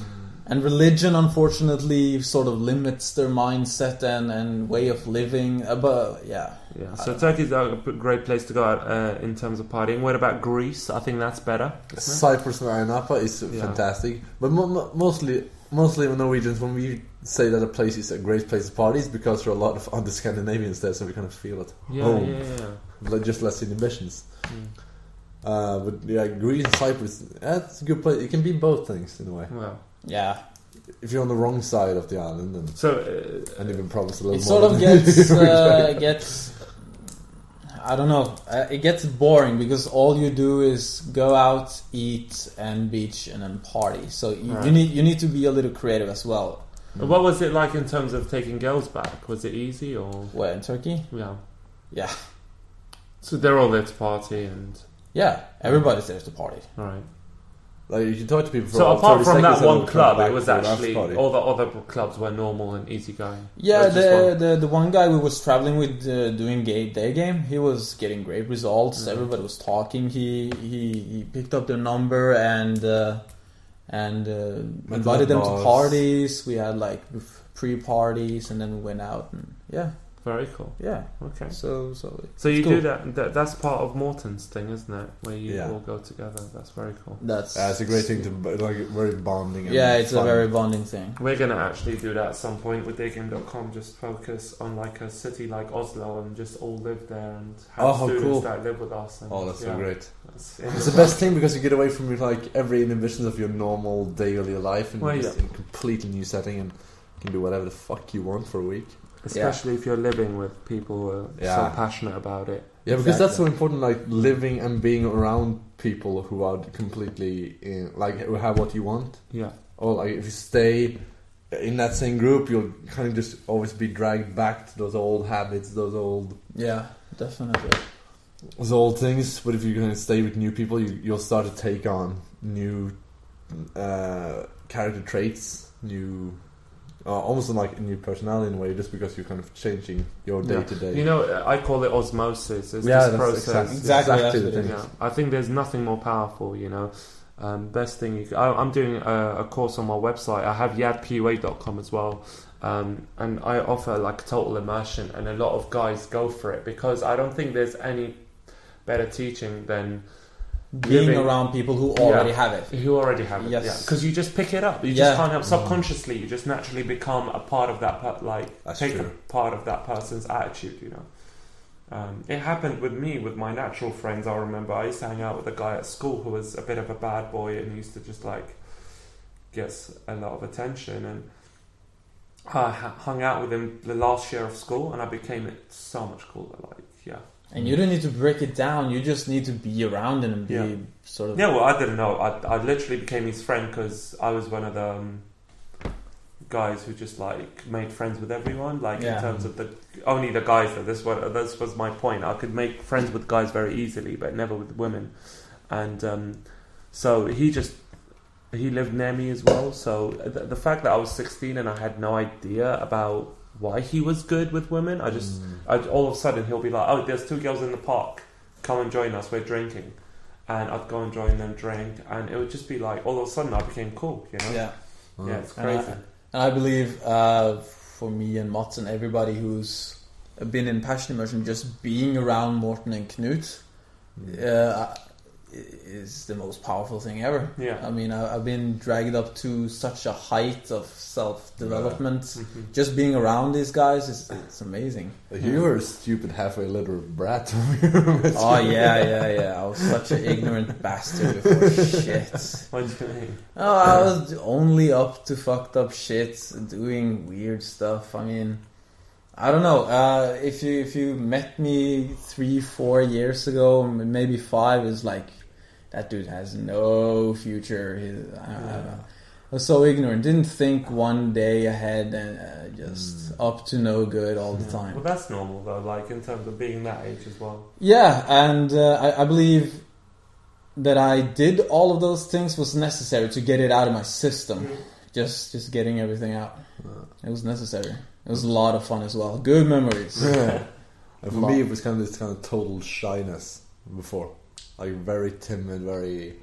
And religion, unfortunately, sort of limits their mindset and, and way of living. Uh, but yeah, Yeah, so don't know. Turkey's a p- great place to go out uh, in terms of partying. What about Greece? I think that's better. Cyprus and Ayia is Yeah. fantastic, but mo- mo- mostly, mostly Norwegians when we say that a place is a great place to party, is because there are a lot of other Scandinavians there, so we kind of feel at it? Yeah, home, yeah, yeah. like just less inhibitions. Mm. Uh, but yeah, Greece and Cyprus, that's a good place. It can be both things in a way. Well, yeah. If you're on the wrong side of the island and, so uh, and live in province a little It more. It sort of gets uh, gets. I don't know. Uh, it gets boring because all you do is go out, eat, and beach, and then party. So you, you need you need to be a little creative as well. what was it like in terms of taking girls back? Was it easy or Where in Turkey? yeah? Yeah, So they're all there to party and yeah. Everybody's there to party. all right. Like you can talk to people. For So apart from that one club, it was for an after actually all the other clubs were normal and easygoing. Yeah, the, one? the the one guy we was traveling with uh, doing gay day game, he was getting great results. Mhm. Everybody was talking. He he, he picked up their number and uh, and uh, invited them to parties. We had like pre parties, and then we went out. And yeah, Very cool. yeah. Okay. So so So you It's do that, that. That's part of Morten's thing, isn't it? Where you Yeah. all go together. That's very cool. that's Yeah, it's a great thing to like very bonding. And Yeah, it's a very bonding thing. We're gonna actually do that at some point with Daygame.com. Just focus on like a city like Oslo and just all live there and have Oh, how students cool. that live with us. And, Oh, that's yeah, so great! that's- It's the best thing because you get away from like every inhibitions of your normal daily life and Well, you're just yeah. in a completely new setting and you can do whatever the fuck you want for a week. Especially if you're living with people who are Yeah. so passionate about it. Yeah, because that's so important. Like living and being around people who are completely in, like who have what you want. Yeah. Or like if you stay in that same group, you'll kind of just always be dragged back to those old habits, those old Yeah, definitely. those old things. But if you're going to stay with new people, you, you'll start to take on new uh, character traits, new. Uh, almost like a new personality in a way, just because you're kind of changing your day to day. You know, I call it osmosis. It's Yeah, this that's process. exact- Exactly, exactly the thing. Yeah, I think there's nothing more powerful, you know. Um, best thing you c I, am doing a, a course on my website. I have yadpua.com as well. Um, and I offer like total immersion, and a lot of guys go for it because I don't think there's any better teaching than Being Living- around people who already Yeah. have it. who already have it. Yes. Yeah, because you just pick it up. You Yeah. just can't help subconsciously. You just naturally become a part of that. Per- like That's take true. a part of that person's attitude. You know. Um, it happened with me with my natural friends. I remember I used to hang out with a guy at school who was a bit of a bad boy and he used to just like gets a lot of attention and I hung out with him the last year of school and I became it so much cooler. Like yeah, And you don't need to break it down. You just need to be around him and be Yeah. sort of. Yeah, well, I didn't know. I, I literally became his friend because I was one of the um, guys who just like made friends with everyone. Like Yeah. in terms of the only the guys. That this was this was my point. I could make friends with guys very easily, but never with women. And um, so he just he lived near me as well. So the, the fact that I was sixteen and I had no idea about why he was good with women, I just Mm. I, all of a sudden he'll be like, "Oh, there's two girls in the park. Come and join us. We're drinking." And I'd go and join them, drink, and it would just be like all of a sudden I became cool. You know? Yeah. Yeah, it's And I- crazy. And I believe uh, for me and Mats and everybody who's been in passion immersion, just being around Morten and Knut, uh, is the most powerful thing ever. Yeah. I mean, I, I've been dragged up to such a height of self development. Mhm. Just being around these guys is it's amazing. You were a stupid halfway literate brat. Oh yeah, yeah, yeah. I was such an ignorant bastard before shit. What do you mean? Oh, I was only up to fucked up shit, doing weird stuff. I mean, I don't know. Uh, if you if you met me three, four years ago, maybe five, is like that dude has no future. He, I, I, I was so ignorant. Didn't think one day ahead and uh, just up to no good all the time. Well, that's normal though. Like in terms of being that age as well. Yeah, and uh, I, I believe that I did all of those things was necessary to get it out of my system. Just just getting everything out. It was necessary. It was a lot of fun as well. Good memories. Yeah. And for me, it was kind of this kind of total shyness before, like very timid, very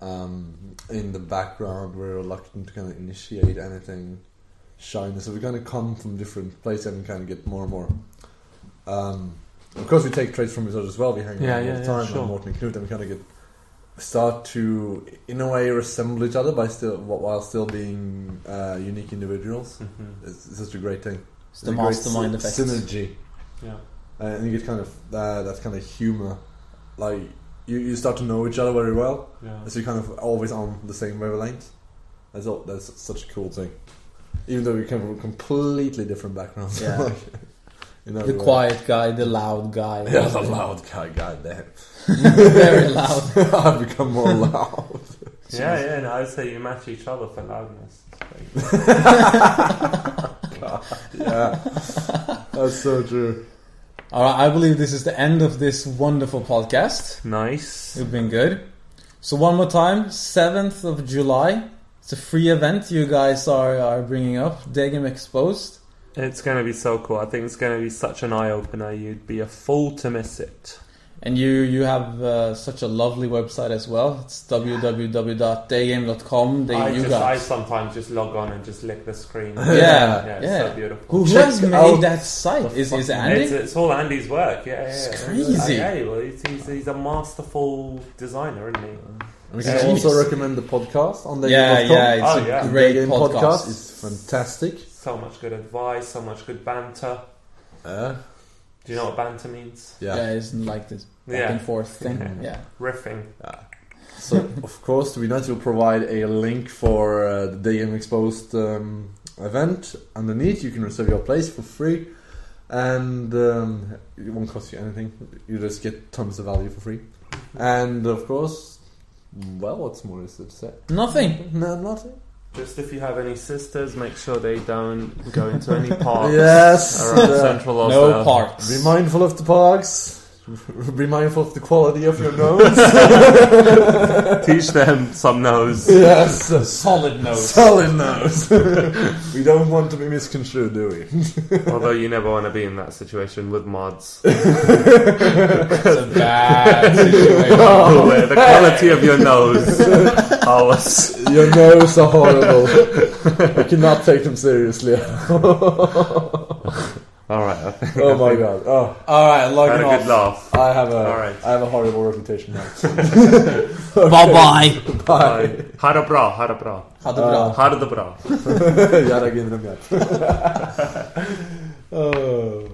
um, in the background, very reluctant to kind of initiate anything. Shyness. So we kind of come from different places and kind of get more and more. Um, of course, we take traits from each other as well. We hang Yeah, out yeah, all the yeah, time, sure. and Morten and Knut, and we kind of get start to, in a way, resemble each other by still while still being uh, unique individuals. hmm It's, it's such a great thing. It's the a great mastermind sy- effect. Synergy. Yeah. Uh, and you get kind of uh, that kind of humor, like you, you start to know each other very well, Yeah. so you're kind of always on the same wavelength. That's all, that's such a cool thing, even though we come from completely different backgrounds. Yeah. like, in The every quiet guy, the loud guy. yeah, the loud guy. Goddamn, Very loud. I've become more loud. Yeah, yeah. No, I'd say you match each other for loudness. yeah, that's so true. All right, I believe this is the end of this wonderful podcast. Nice. It's been good. So one more time, seventh of July. It's a free event you guys are, are bringing up. Day Game Exposed. It's going to be so cool. I think it's going to be such an eye opener. You'd be a fool to miss it. And you you have uh, such a lovely website as well. It's www.daygame.com. They, I, you just, I sometimes just log on and just lick the screen. Yeah, yeah, it's yeah. so beautiful. Who, who has out made that site? Is is It's, Andy? it's all Andy's work. Yeah, yeah. It's yeah. crazy. Yeah, well, he's, he's, he's a masterful designer, isn't he? We Yeah. can also recommend the podcast on the Yeah, yeah, it's Oh, a yeah. great podcast. podcast is fantastic. So much good advice, so much good banter. Uh, Do you know what banter means? yeah. Yeah, it's like this back Yeah. and forth thing. Yeah. Yeah. Riffing. So, of course, we need to provide a link for uh, the Day Game Exposed um, event underneath. You can reserve your place for free, and um, it won't cost you anything. You just get tons of value for free. And of course, well, what's more is there to say? Nothing. No, nothing. Just if you have any sisters, make sure they don't go into any parks Yes, around uh, central Oslo. No parks. Be mindful of the parks. Be mindful of the quality of your nose. Teach them some nose. yes, a Solid nose. solid nose. we don't want to be misconstrued, do we? Although you never want to be in that situation with mods. It's a bad situation. Where the quality of your nose. Oh, Your nose are horrible. I cannot take them seriously. All right. I think Oh my god. Oh, All right, I had logging off. good laugh. I have a, All right. I have a horrible reputation now. Bye bye. Bye. Ha det bra, ha det bra. Ha det bra. Ha det bra. Jävla gynrummet.